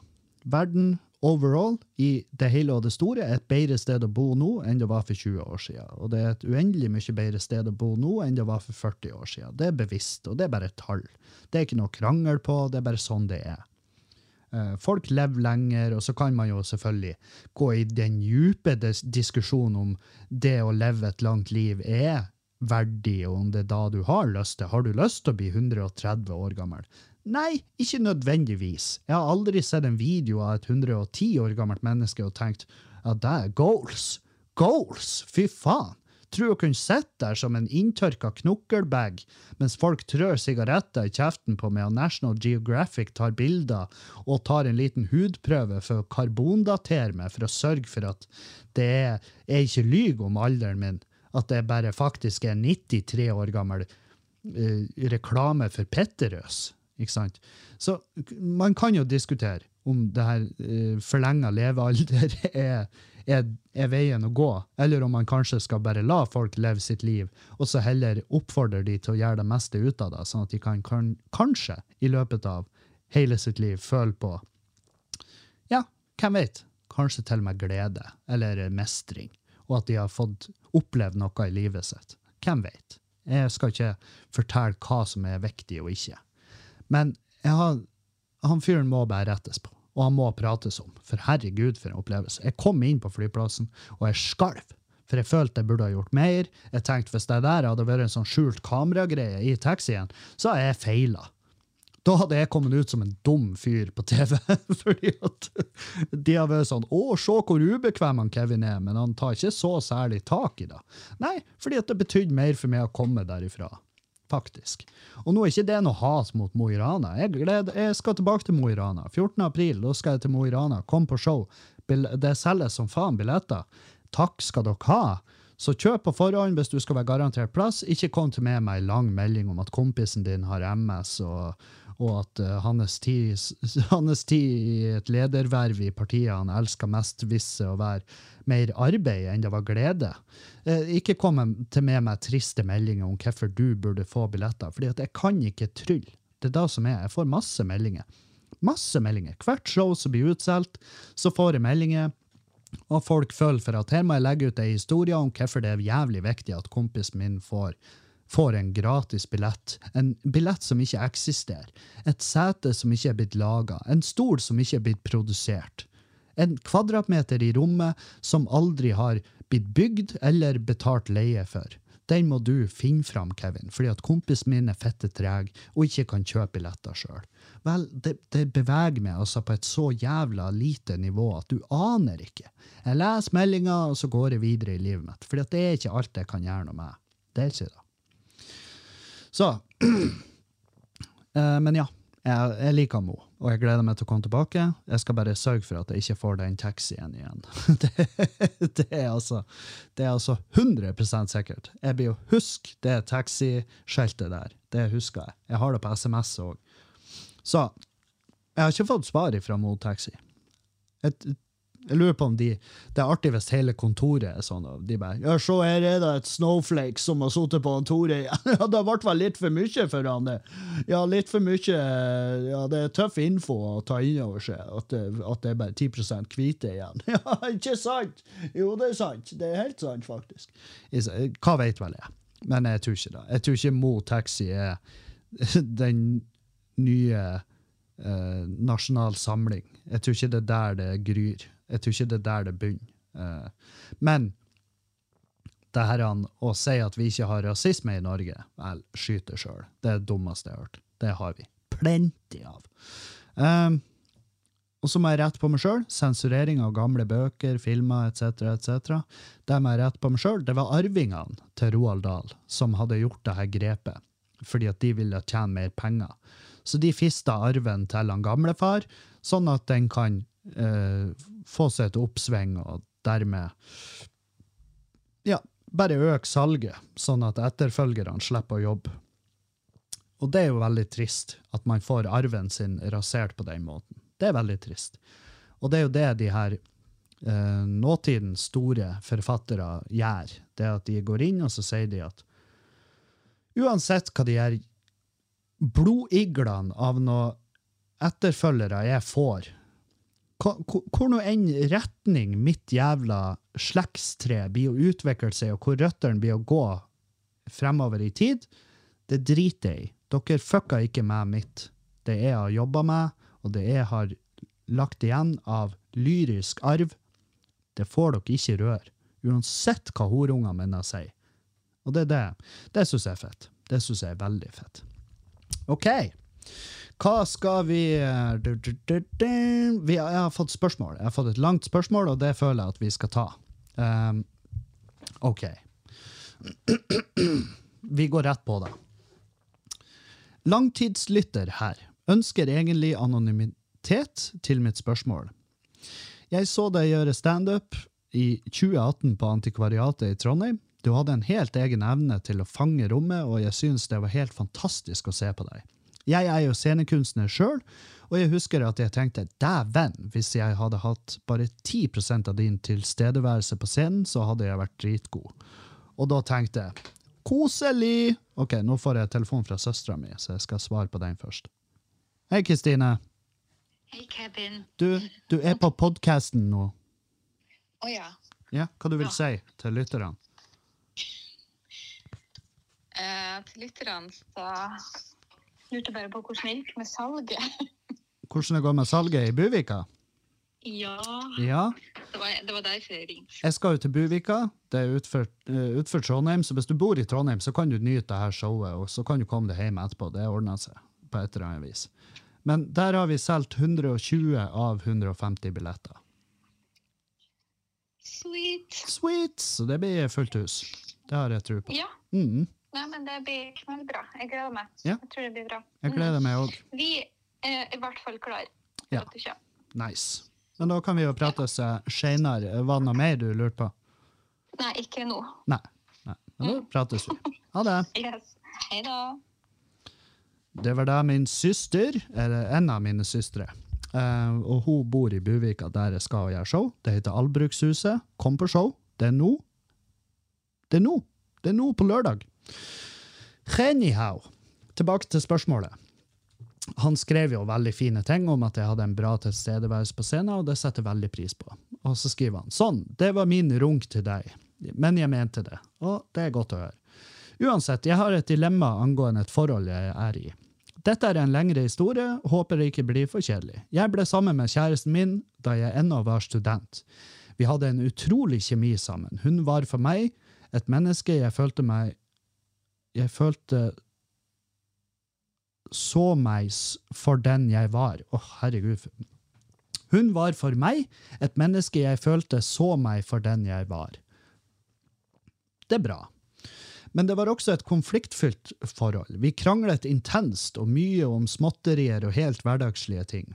Verden overall, i det hele og det store, et bedre sted å bo nå enn det var for 20 år siden. Og det er et uendelig mye bedre sted å bo nå enn det var for 40 år siden. Det er bevisst, og det er bare et tall. Det er ikke noe krangel på, det er bare sånn det er. Eh, Folk lever lenger, og så kan man jo selvfølgelig gå i den dype diskusjonen om det å leve et langt liv er verdig, og om det er da du har lyst til. Har du lyst til å bli 130 år gammel? Nei, ikke nødvendigvis. Jeg har aldri sett en video av et 110 år gammelt menneske og tenkt at det er goals. Goals! Fy faen! Tror du kunne sitte der som en inntørka knokkelbag mens folk trør sigaretter i kjeften på meg, og National Geographic tar bilder og tar en liten hudprøve for å karbondatere meg for å sørge for at det er, jeg ikke lyver om alderen min, at det bare faktisk er 93 år gammel eh, reklame for Petterøes. Ikke sant? Så man kan jo diskutere om det her uh, forlenga levealder er, er, er veien å gå, eller om man kanskje skal bare la folk leve sitt liv, og så heller oppfordre de til å gjøre det meste ut av det, sånn at de kan, kan kanskje i løpet av hele sitt liv føle på ja, hvem vet, kanskje til og med glede eller mestring, og at de har fått opplevd noe i livet sitt. Hvem vet? Jeg skal ikke fortelle hva som er viktig og ikke. Men har, han fyren må bare rettes på. og han må prates om. For herregud, for en opplevelse. Jeg kom inn på flyplassen, og jeg skalv. For jeg følte jeg burde ha gjort mer. Jeg tenkte Hvis det der hadde vært en sånn skjult kameragreie i taxien, så hadde jeg feila. Da hadde jeg kommet ut som en dum fyr på TV. Fordi at de har vært sånn 'Å, se hvor ubekvem han Kevin er', men han tar ikke så særlig tak i det. Nei, fordi at det betydde mer for meg å komme derifra. Faktisk. Og nå er ikke det noe hat mot Mo i Rana. Jeg, gleder, jeg skal tilbake til Mo i Rana. 14. april, da skal jeg til Mo i Rana. Kom på show. Det selges som faen billetter. Takk skal dere ha. Så kjøp på forhånd hvis du skal være garantert plass. Ikke kom til meg med ei lang melding om at kompisen din har MS, og, og at uh, hans, tid, i et lederverv i partiet han elsker mest, visse å være mer arbeid enn det var glede. Uh, ikke kom til med meg triste meldinger om hvorfor du burde få billetter, at jeg kan ikke trylle. Det er det som er. Jeg får masse meldinger. Masse meldinger. Hvert show som blir utsolgt, så får jeg meldinger. Og folk føler for at her må jeg legge ut ei historie om hvorfor det er jævlig viktig at kompisen min får, får en gratis billett. En billett som ikke eksisterer. Et sete som ikke er blitt laga. En stol som ikke er blitt produsert. En kvadratmeter i rommet som aldri har blitt bygd eller betalt leie for. Den må du finne fram, Kevin, fordi at kompisen min er fette treg og ikke kan kjøpe billetter sjøl. Vel, det, det beveger meg altså på et så jævla lite nivå at du aner ikke. Jeg leser meldinger, og så går jeg videre i livet mitt. Fordi at det er ikke alt jeg kan gjøre noe med. Det er ikke det. Så eh, Men ja. Jeg, jeg liker Mo, og jeg gleder meg til å komme tilbake. Jeg skal bare sørge for at jeg ikke får den taxien igjen. Det, det, er, altså, det er altså 100 sikkert. Jeg blir jo huske det taxiskiltet der. Det husker jeg. Jeg har det på SMS òg. Så jeg har ikke fått svar fra Mo Taxi. Jeg, jeg lurer på om de Det er artig hvis hele kontoret er sånn, og de bare Ja, se, her er det et snowflake som har sittet på Tore. Ja, det ble vel litt for mye for han. Ja, litt for mye Ja, det er tøff info å ta inn over seg, at det, at det er bare 10% hvite igjen. Ja, ikke sant? Jo, det er sant. Det er helt sant, faktisk. Hva vet vel jeg? Men jeg tror ikke det. Jeg tror ikke Mo Taxi er den nye eh, Nasjonal Samling. Jeg tror ikke det er der det gryr. Jeg tror ikke det er der det begynner. Eh, men det her å si at vi ikke har rasisme i Norge, vel, skyt det sjøl. Det er det dummeste jeg har hørt. Det har vi. Plenty av. Um, og så må jeg rette på meg sjøl. Sensurering av gamle bøker, filmer etc. etc. Det må jeg rette på meg sjøl. Det var arvingene til Roald Dahl som hadde gjort det her grepet, fordi at de ville tjene mer penger. Så de fista arven til han gamlefar, sånn at den kan eh, få seg et oppsving, og dermed ja, bare øke salget, sånn at etterfølgerne slipper å jobbe. Og det er jo veldig trist at man får arven sin rasert på den måten. Det er veldig trist. Og det er jo det de her eh, nåtidens store forfattere gjør. Det at de går inn og så sier de at uansett hva de gjør, blodiglene av noen etterfølgere jeg får, hvor nå enn retning mitt jævla slektstre blir å utvikle seg, og hvor røttene blir å gå fremover i tid, det driter jeg i. Dere fucka ikke med mitt. Det jeg har jobba med, og det jeg har lagt igjen av lyrisk arv, det får dere ikke røre. Uansett hva horungene mine sier. Og det er det. Det syns jeg er fett. Det syns jeg er veldig fett. OK. Hva skal vi eh, Jeg har fått spørsmål. Jeg har fått et langt spørsmål, og det føler jeg at vi skal ta. Um, OK. Vi går rett på det. Langtidslytter her ønsker egentlig anonymitet til mitt spørsmål. Jeg så deg gjøre standup i 2018 på Antikvariatet i Trondheim. Du hadde en helt egen evne til å fange rommet, og jeg syns det var helt fantastisk å se på deg. Jeg er jo scenekunstner sjøl, og jeg husker at jeg tenkte dæven, hvis jeg hadde hatt bare 10% av din tilstedeværelse på scenen, så hadde jeg vært dritgod. Og da tenkte jeg koselig! Ok, nå får jeg telefon fra søstera mi, så jeg skal svare på den først. Hei, Kristine. Hei, Kevin. Du, du er på podkasten nå. Å ja. Ja, hva du vil Ja. si til lytterne? Eh, til lytterne så lurte bare på hvordan det gikk med salget. hvordan det går med salget i Buvika? Ja, Ja, det var, det var derfor jeg ringte. jeg skal jo til Buvika. Det er utenfor eh, utfor Trondheim, så hvis du bor i Trondheim, så kan du nyte det her showet, og så kan du komme deg hjem etterpå. Det ordner seg på et eller annet vis. Men der har vi solgt 120 av 150 billetter. Sweet. Sweet! Så det blir fullt hus. Det har jeg tro på. Ja, Mm, nei, men det blir knallbra. Jeg gleder meg. Ja. Jeg tror det blir bra. jeg gleder meg òg. Mm. Vi er i hvert fall klar Ja. at du kommer. Nice. Men da kan vi jo prates eh, seinere. Var det noe mer du lurte på? Nei, ikke nå. Nei. Nei. Men da prates vi. Ha det. Yes. Hei da. Det var da min søster, eller en av mine søstre, Uh, og hun bor i Buvika der jeg skal gjøre show. Det heter Albrukshuset. Kom på show. Det er nå. Det er nå. Det er nå på lørdag. Anyhow, tilbake til spørsmålet. Han skrev jo veldig fine ting om at jeg hadde en bra tilstedeværelse på scenen, og det setter jeg veldig pris på. Og så skriver han sånn, det var min runk til deg, men jeg mente det, og det er godt å høre. Uansett, jeg har et dilemma angående et forhold jeg er i. Dette er en lengre historie, håper det ikke blir for kjedelig. Jeg ble sammen med kjæresten min da jeg ennå var student. Vi hadde en utrolig kjemi sammen. Hun var for meg et menneske jeg følte meg Jeg følte så meg for den jeg var. Å, herregud. Hun var for meg et menneske jeg følte så meg for den jeg var. Det er bra. Men det var også et konfliktfylt forhold. Vi kranglet intenst og mye om småtterier og helt hverdagslige ting.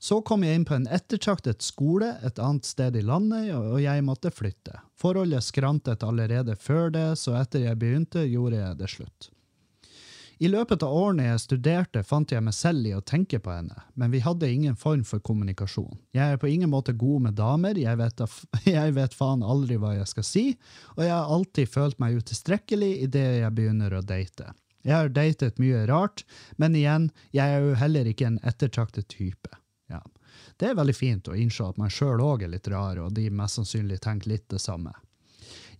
Så kom jeg inn på en ettertraktet skole et annet sted i landet, og jeg måtte flytte. Forholdet skrantet allerede før det, så etter jeg begynte, gjorde jeg det slutt. I løpet av årene jeg studerte, fant jeg meg selv i å tenke på henne, men vi hadde ingen form for kommunikasjon. Jeg er på ingen måte god med damer, jeg vet, jeg vet faen aldri hva jeg skal si, og jeg har alltid følt meg utilstrekkelig idet jeg begynner å date. Jeg har datet mye rart, men igjen, jeg er jo heller ikke en ettertraktet type. Det er veldig fint å innse at man sjøl òg er litt rar, og de mest sannsynlig tenker litt det samme.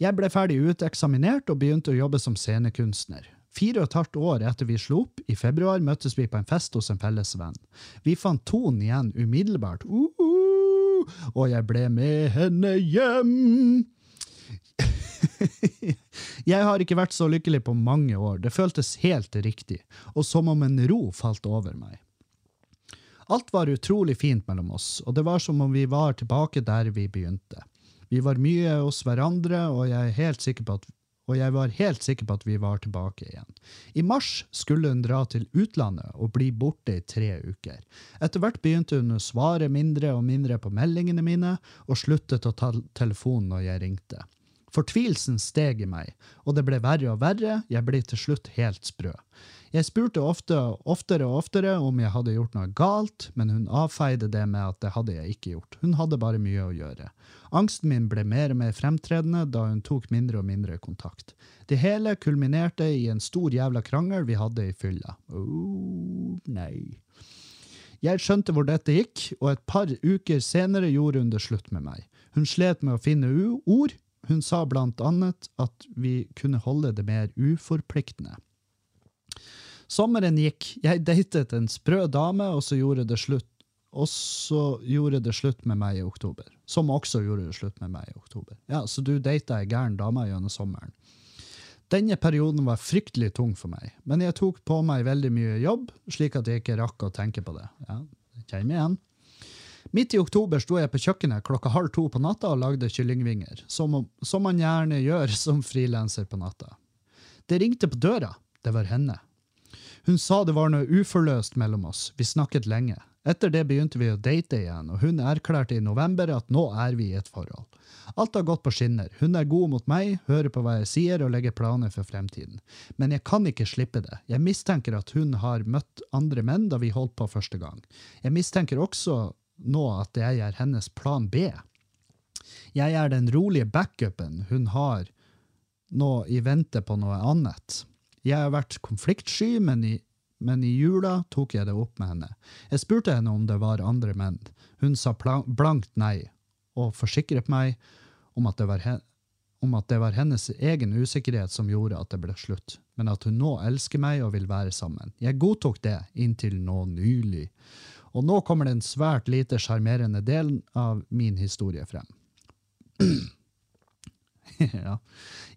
Jeg ble ferdig uteksaminert og begynte å jobbe som scenekunstner. Fire og et halvt år etter vi slo opp, i februar, møttes vi på en fest hos en felles venn. Vi fant tonen igjen umiddelbart, uh, uh, og jeg ble med henne hjem. jeg har ikke vært så lykkelig på mange år, det føltes helt riktig, og som om en ro falt over meg. Alt var utrolig fint mellom oss, og det var som om vi var tilbake der vi begynte. Vi var mye hos hverandre, og jeg, at, og jeg var helt sikker på at vi var tilbake igjen. I mars skulle hun dra til utlandet og bli borte i tre uker. Etter hvert begynte hun å svare mindre og mindre på meldingene mine, og sluttet å ta telefonen når jeg ringte. Fortvilelsen steg i meg, og det ble verre og verre, jeg ble til slutt helt sprø. Jeg spurte ofte, oftere og oftere om jeg hadde gjort noe galt, men hun avfeide det med at det hadde jeg ikke gjort. Hun hadde bare mye å gjøre. Angsten min ble mer og mer fremtredende da hun tok mindre og mindre kontakt. Det hele kulminerte i en stor jævla krangel vi hadde i fylla. Oh, nei. Jeg skjønte hvor dette gikk, og et par uker senere gjorde hun det slutt med meg. Hun slet med å finne ord. Hun sa blant annet at vi kunne holde det mer uforpliktende. Sommeren gikk, jeg datet en sprø dame, og så gjorde det slutt og så gjorde det slutt med meg i oktober. Som også gjorde det slutt med meg i oktober. Ja, Så du data ei gæren dame gjennom sommeren. Denne perioden var fryktelig tung for meg, men jeg tok på meg veldig mye jobb, slik at jeg ikke rakk å tenke på det. Ja, jeg igjen. Midt i oktober sto jeg på kjøkkenet klokka halv to på natta og lagde kyllingvinger, som, som man gjerne gjør som frilanser på natta. Det ringte på døra. Det var henne. Hun sa det var noe uforløst mellom oss. Vi snakket lenge. Etter det begynte vi å date igjen, og hun erklærte i november at nå er vi i et forhold. Alt har gått på skinner. Hun er god mot meg, hører på hva jeg sier og legger planer for fremtiden. Men jeg kan ikke slippe det. Jeg mistenker at hun har møtt andre menn da vi holdt på første gang. Jeg mistenker også nå at jeg er hennes plan B. Jeg er den rolige backupen hun har nå i vente på noe annet. Jeg har vært konfliktsky, men i, men i jula tok jeg det opp med henne. Jeg spurte henne om det var andre menn. Hun sa blankt nei, og forsikret meg om at det var, hen, om at det var hennes egen usikkerhet som gjorde at det ble slutt, men at hun nå elsker meg og vil være sammen. Jeg godtok det inntil nå nylig. Og nå kommer den svært lite sjarmerende delen av min historie frem. ja.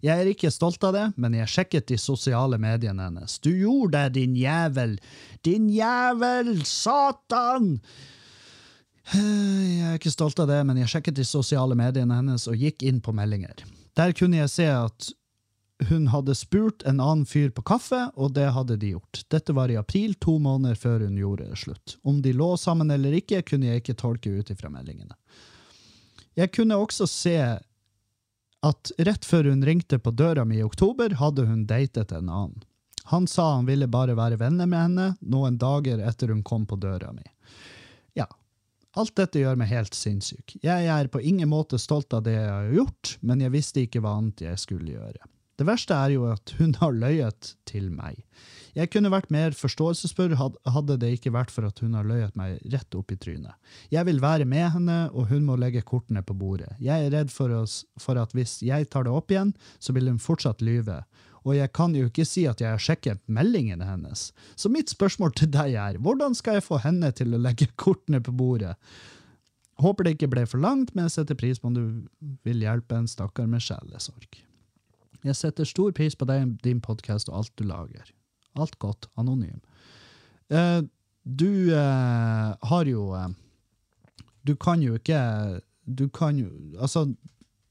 Jeg er ikke stolt av det, men jeg sjekket de sosiale mediene hennes. Du gjorde det, din jævel! Din jævel! Satan! Jeg er ikke stolt av det, men jeg sjekket de sosiale mediene hennes og gikk inn på meldinger. Der kunne jeg se at hun hadde spurt en annen fyr på kaffe, og det hadde de gjort. Dette var i april, to måneder før hun gjorde det slutt. Om de lå sammen eller ikke, kunne jeg ikke tolke ut ifra meldingene. Jeg kunne også se at rett før hun ringte på døra mi i oktober, hadde hun datet en annen. Han sa han ville bare være venner med henne noen dager etter hun kom på døra mi. Ja, alt dette gjør meg helt sinnssyk. Jeg er på ingen måte stolt av det jeg har gjort, men jeg visste ikke hva annet jeg skulle gjøre. Det verste er jo at hun har løyet til meg. Jeg kunne vært mer forståelsesfull hadde det ikke vært for at hun har løyet meg rett opp i trynet. Jeg vil være med henne, og hun må legge kortene på bordet. Jeg er redd for, oss, for at hvis jeg tar det opp igjen, så vil hun fortsatt lyve. Og jeg kan jo ikke si at jeg har sjekket meldingene hennes. Så mitt spørsmål til deg er, hvordan skal jeg få henne til å legge kortene på bordet? Håper det ikke ble for langt, men jeg setter pris på om du vil hjelpe en stakkar med sjelesorg. Jeg setter stor pris på deg, din podkast og alt du lager. Alt godt. Anonym. Eh, du eh, har jo eh, Du kan jo ikke Du kan jo Altså,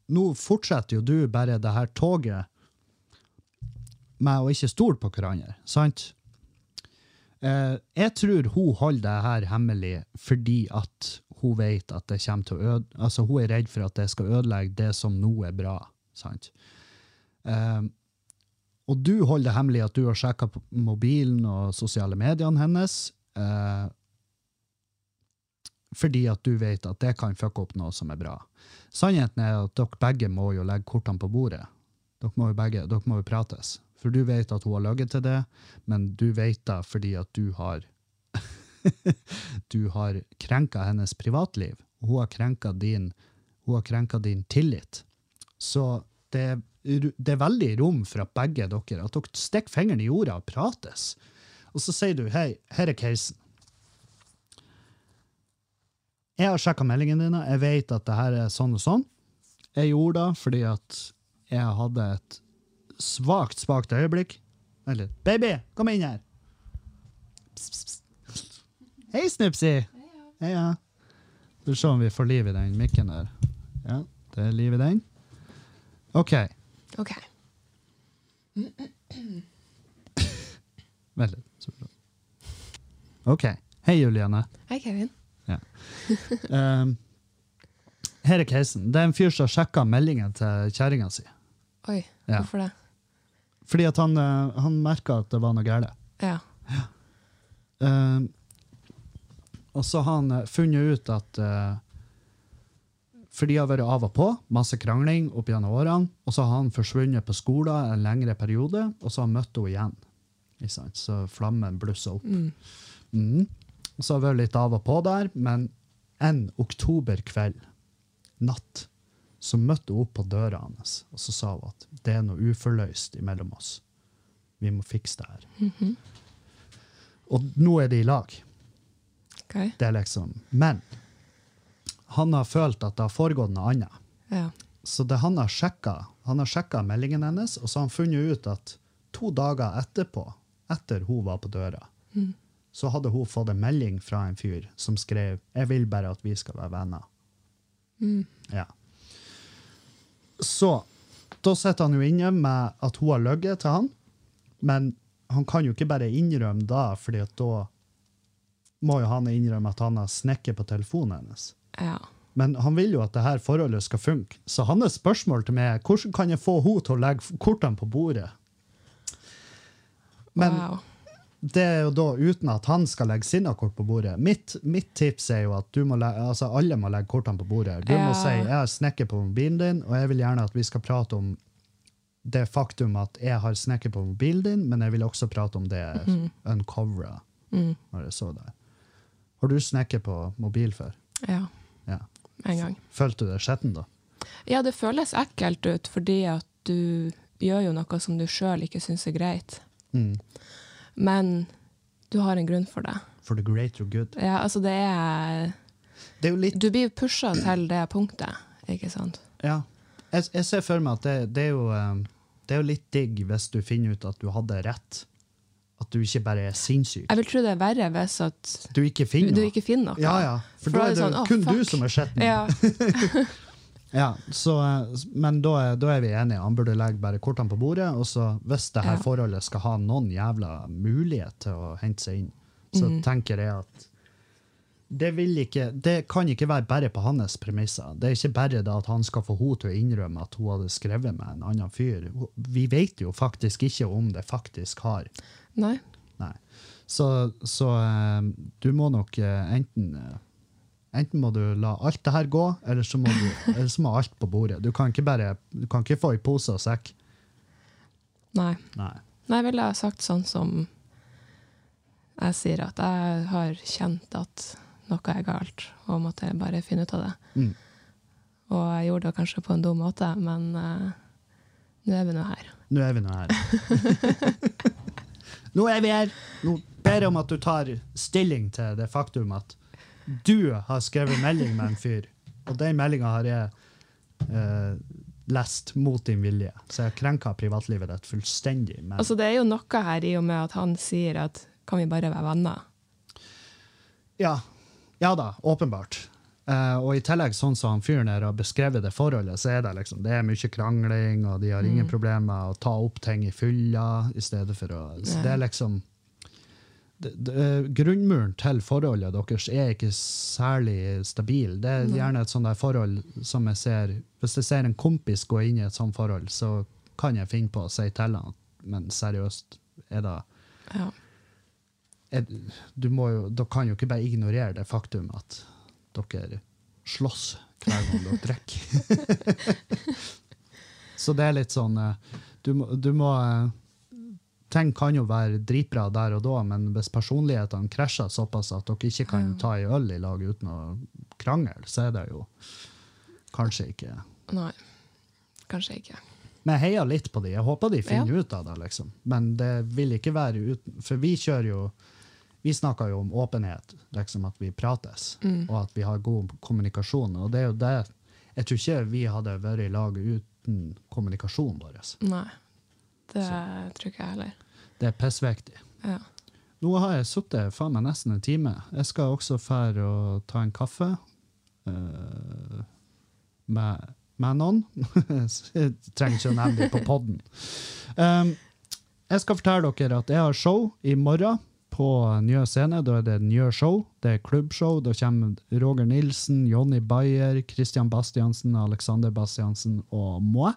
nå fortsetter jo du bare det her toget med å ikke stole på hverandre, sant? Eh, jeg tror hun holder det her hemmelig fordi at hun vet at det kommer til å øde... Altså, hun er redd for at det skal ødelegge det som nå er bra, sant? Eh, og du holder det hemmelig at du har sjekka mobilen og sosiale mediene hennes, eh, fordi at du vet at det kan fucke opp noe som er bra. Sannheten er at dere begge må jo legge kortene på bordet. Dere må jo begge, dere må jo prates. For du vet at hun har løyet til det, men du vet det fordi at du har Du har krenka hennes privatliv. Hun har krenka din, hun har krenka din tillit. Så det, det er veldig rom for at begge dere at dere stikker fingeren i jorda og prates. Og så sier du hei, her er casen. Jeg har sjekka meldingene dine, jeg vet at det her er sånn og sånn. Jeg gjorde det fordi at jeg hadde et svakt, svakt øyeblikk. Eller, baby, kom inn her! Hei, pss. Hei, ja. Skal vi se om vi får liv i den mikken der. Ja, det er liv i den. OK. OK. Vent litt. så bra. OK. Hei, Juliane. Hei, Kevin. Um, her er casen. Det er en fyr som sjekka meldingen til kjerringa si. Oi, Ja. hvorfor det? Fordi at han, uh, han merka at det var noe galt. Ja. Um, og så har han uh, funnet ut at uh, For de har vært av og på, masse krangling opp gjennom årene, og så har han forsvunnet på skolen en lengre periode, og så har han møtt henne igjen. Så flammen blusser opp. Mm. Mm. Så har det vært litt av og på der, men en oktoberkveld, natt, så møtte hun opp på døra hans, og så sa hun at det er noe uforløst imellom oss. Vi må fikse det her. Mhm. Og nå er de i lag. Okay. Det er liksom Men han har følt at det har foregått noe annet. Ja. Så det han har sjekka, han har sjekka meldingen hennes, og så har han funnet ut at to dager etterpå, etter hun var på døra, Mm. så hadde hun fått en melding fra en fyr som skrev 'Jeg vil bare at vi skal være venner'. Mm. Ja. Så da sitter han jo inne med at hun har løyet til han, men han kan jo ikke bare innrømme da, fordi da må jo han innrømme at han har snekket på telefonen hennes. Ja. Men han vil jo at det her forholdet skal funke. Så hans spørsmål til meg er hvordan kan jeg få henne til å legge kortene på bordet? Men wow. det er jo da uten at han skal legge sine kort på bordet. Mitt, mitt tips er jo at du må legge, altså alle må legge kortene på bordet. Du må Ja. si jeg har snekket på mobilen din, og jeg vil gjerne at vi skal prate om det faktum at jeg har snekket på mobilen din, men jeg vil også prate om det uncovera Mm. når jeg så det. Har du snekket på mobil før? Ja. Ja. En gang. Følte du deg skjetten da? Ja, det føles ekkelt ut fordi at du gjør jo noe som du sjøl ikke syns er greit. Mm. Men du har en grunn for det. For the greater good. Ja, altså det er Det er jo litt Du blir pusha til det punktet, ikke sant? Ja. Jeg, jeg ser for meg at det, det, er jo, eh, det er jo litt digg hvis du finner ut at du hadde rett. At du ikke bare er sinnssyk. Jeg vil tro det er verre hvis at Du ikke finner du ikke finner noe. Ja, ja. For, For da er det sånn, kun kun du som er skitten. Ja, Ja, så, men da er, da er vi enige. Han burde legge bare kortene på bordet. Og så hvis det her Ja. forholdet skal ha noen jævla mulighet til å hente seg inn, så Mm. tenker jeg at det, vil ikke, det kan ikke være bare på hans premisser. Det er ikke bare det at han skal få henne til å innrømme at hun hadde skrevet med en annen fyr. Vi vet jo faktisk ikke om det faktisk har. Nei. Nei. Så, så eh, du må nok eh, enten eh, Enten må du la alt det her gå, eller så må, du, eller så må alt på bordet. Du kan ikke bare, du kan ikke få i pose og sekk. Nei. Nei. Nei, jeg ville sagt sånn som jeg sier, at jeg har kjent at noe er galt, og måtte bare finne ut av det. Mm. Og jeg gjorde det kanskje på en dum måte, men uh, nå er vi nå her. Nå er vi nå her. nå er vi her! Nå ber jeg om at du tar stilling til det faktum at du har skrevet melding med en fyr, og den meldinga har jeg eh, lest mot din vilje. Så jeg har krenka privatlivet ditt fullstendig. Men Altså, det er jo noe her i og med at han sier at kan vi bare være venner? Ja. ja da, åpenbart. Eh, og i tillegg, sånn som han fyren her har beskrevet det forholdet, så er det liksom, det er mye krangling, og de har ingen problemer med å ta opp ting i fylla i stedet for å Så det er liksom det, det, eh, Grunnmuren til forholdet deres er ikke særlig stabil. Det er gjerne et sånt der forhold som jeg ser Hvis jeg ser en kompis gå inn i et sånt forhold, så kan jeg finne på å si til han men seriøst, er det Ja. er, du må jo, dere kan jo ikke bare ignorere det faktum at dere slåss hver gang dere drikker. Så det er litt sånn eh, Du må, du må eh, Ting kan jo være dritbra der og da, men hvis personlighetene krasjer såpass at dere ikke kan ta ei øl i lag uten å krangle, så er det jo kanskje ikke Nei. Kanskje ikke. Men jeg heier litt på de. Jeg håper de finner Ja. ut av det, liksom. Men det vil ikke være uten For vi kjører jo Vi snakker jo om åpenhet, liksom at vi prates, og at vi har god kommunikasjon. Og det er jo det Jeg tror ikke vi hadde vært i lag uten kommunikasjonen vår. Nei. Det tror ikke jeg heller. Det er pissviktig. Ja. Nå har jeg sittet faen meg nesten en time. Jeg skal også fære og ta en kaffe uh, med, med noen. jeg trenger ikke å nevne det på podden. Um, jeg skal fortelle dere at jeg har show i morgen på Njø scene. Da er det Njø show. Det er klubbshow. Da kommer Roger Nilsen, Jonny Bayer, Christian Bastiansen, Alexander Bastiansen og moi.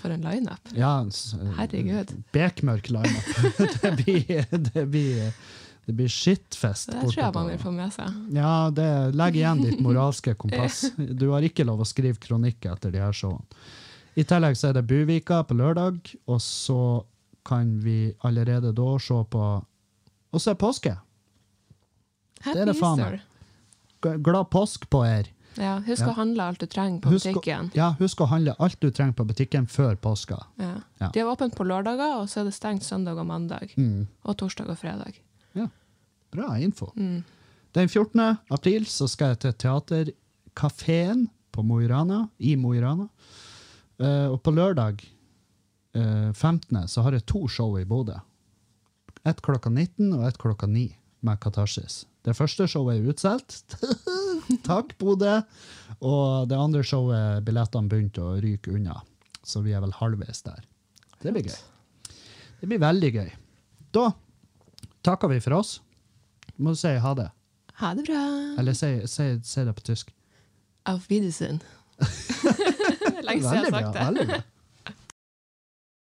For en lineup. Ja, Herregud. Bekmørk lineup. det blir, det blir, det blir shitfest. Det tror jeg man vil få med seg. Ja, det, legg igjen ditt moralske kompass. Du har ikke lov å skrive kronikk etter de her showene. I tillegg så er det Buvika på lørdag, og så kan vi allerede da se på Og så er påske. Happy Det er det faen meg. Glad påsk på her. Ja, husk Ja. å handle alt du trenger på Husk, å- butikken. ja, husk å handle alt du trenger på butikken før påska. Ja. Ja. De har åpent på lørdager, og så er det stengt søndag og mandag. Mm. Og torsdag og fredag. Bra info. Mm. Den 14. april så skal jeg til Teaterkafeen på Mo i Rana, i Mo i Rana. Uh, og på lørdag uh, 15. så har jeg to show i Bodø. Ett klokka 19 og ett klokka 9 med Katarsis. Det første showet er utsolgt. Takk, Bodø. Og det andre showet, billettene begynte å ryke unna. Så vi er vel halvveis der. Det blir gøy. Det blir veldig gøy. Da takker vi for oss. Må du si ha det. Ha det bra! Eller si, si, si det på tysk. Auf Wiedersehen. Lenge siden jeg har sagt det. Veldig bra.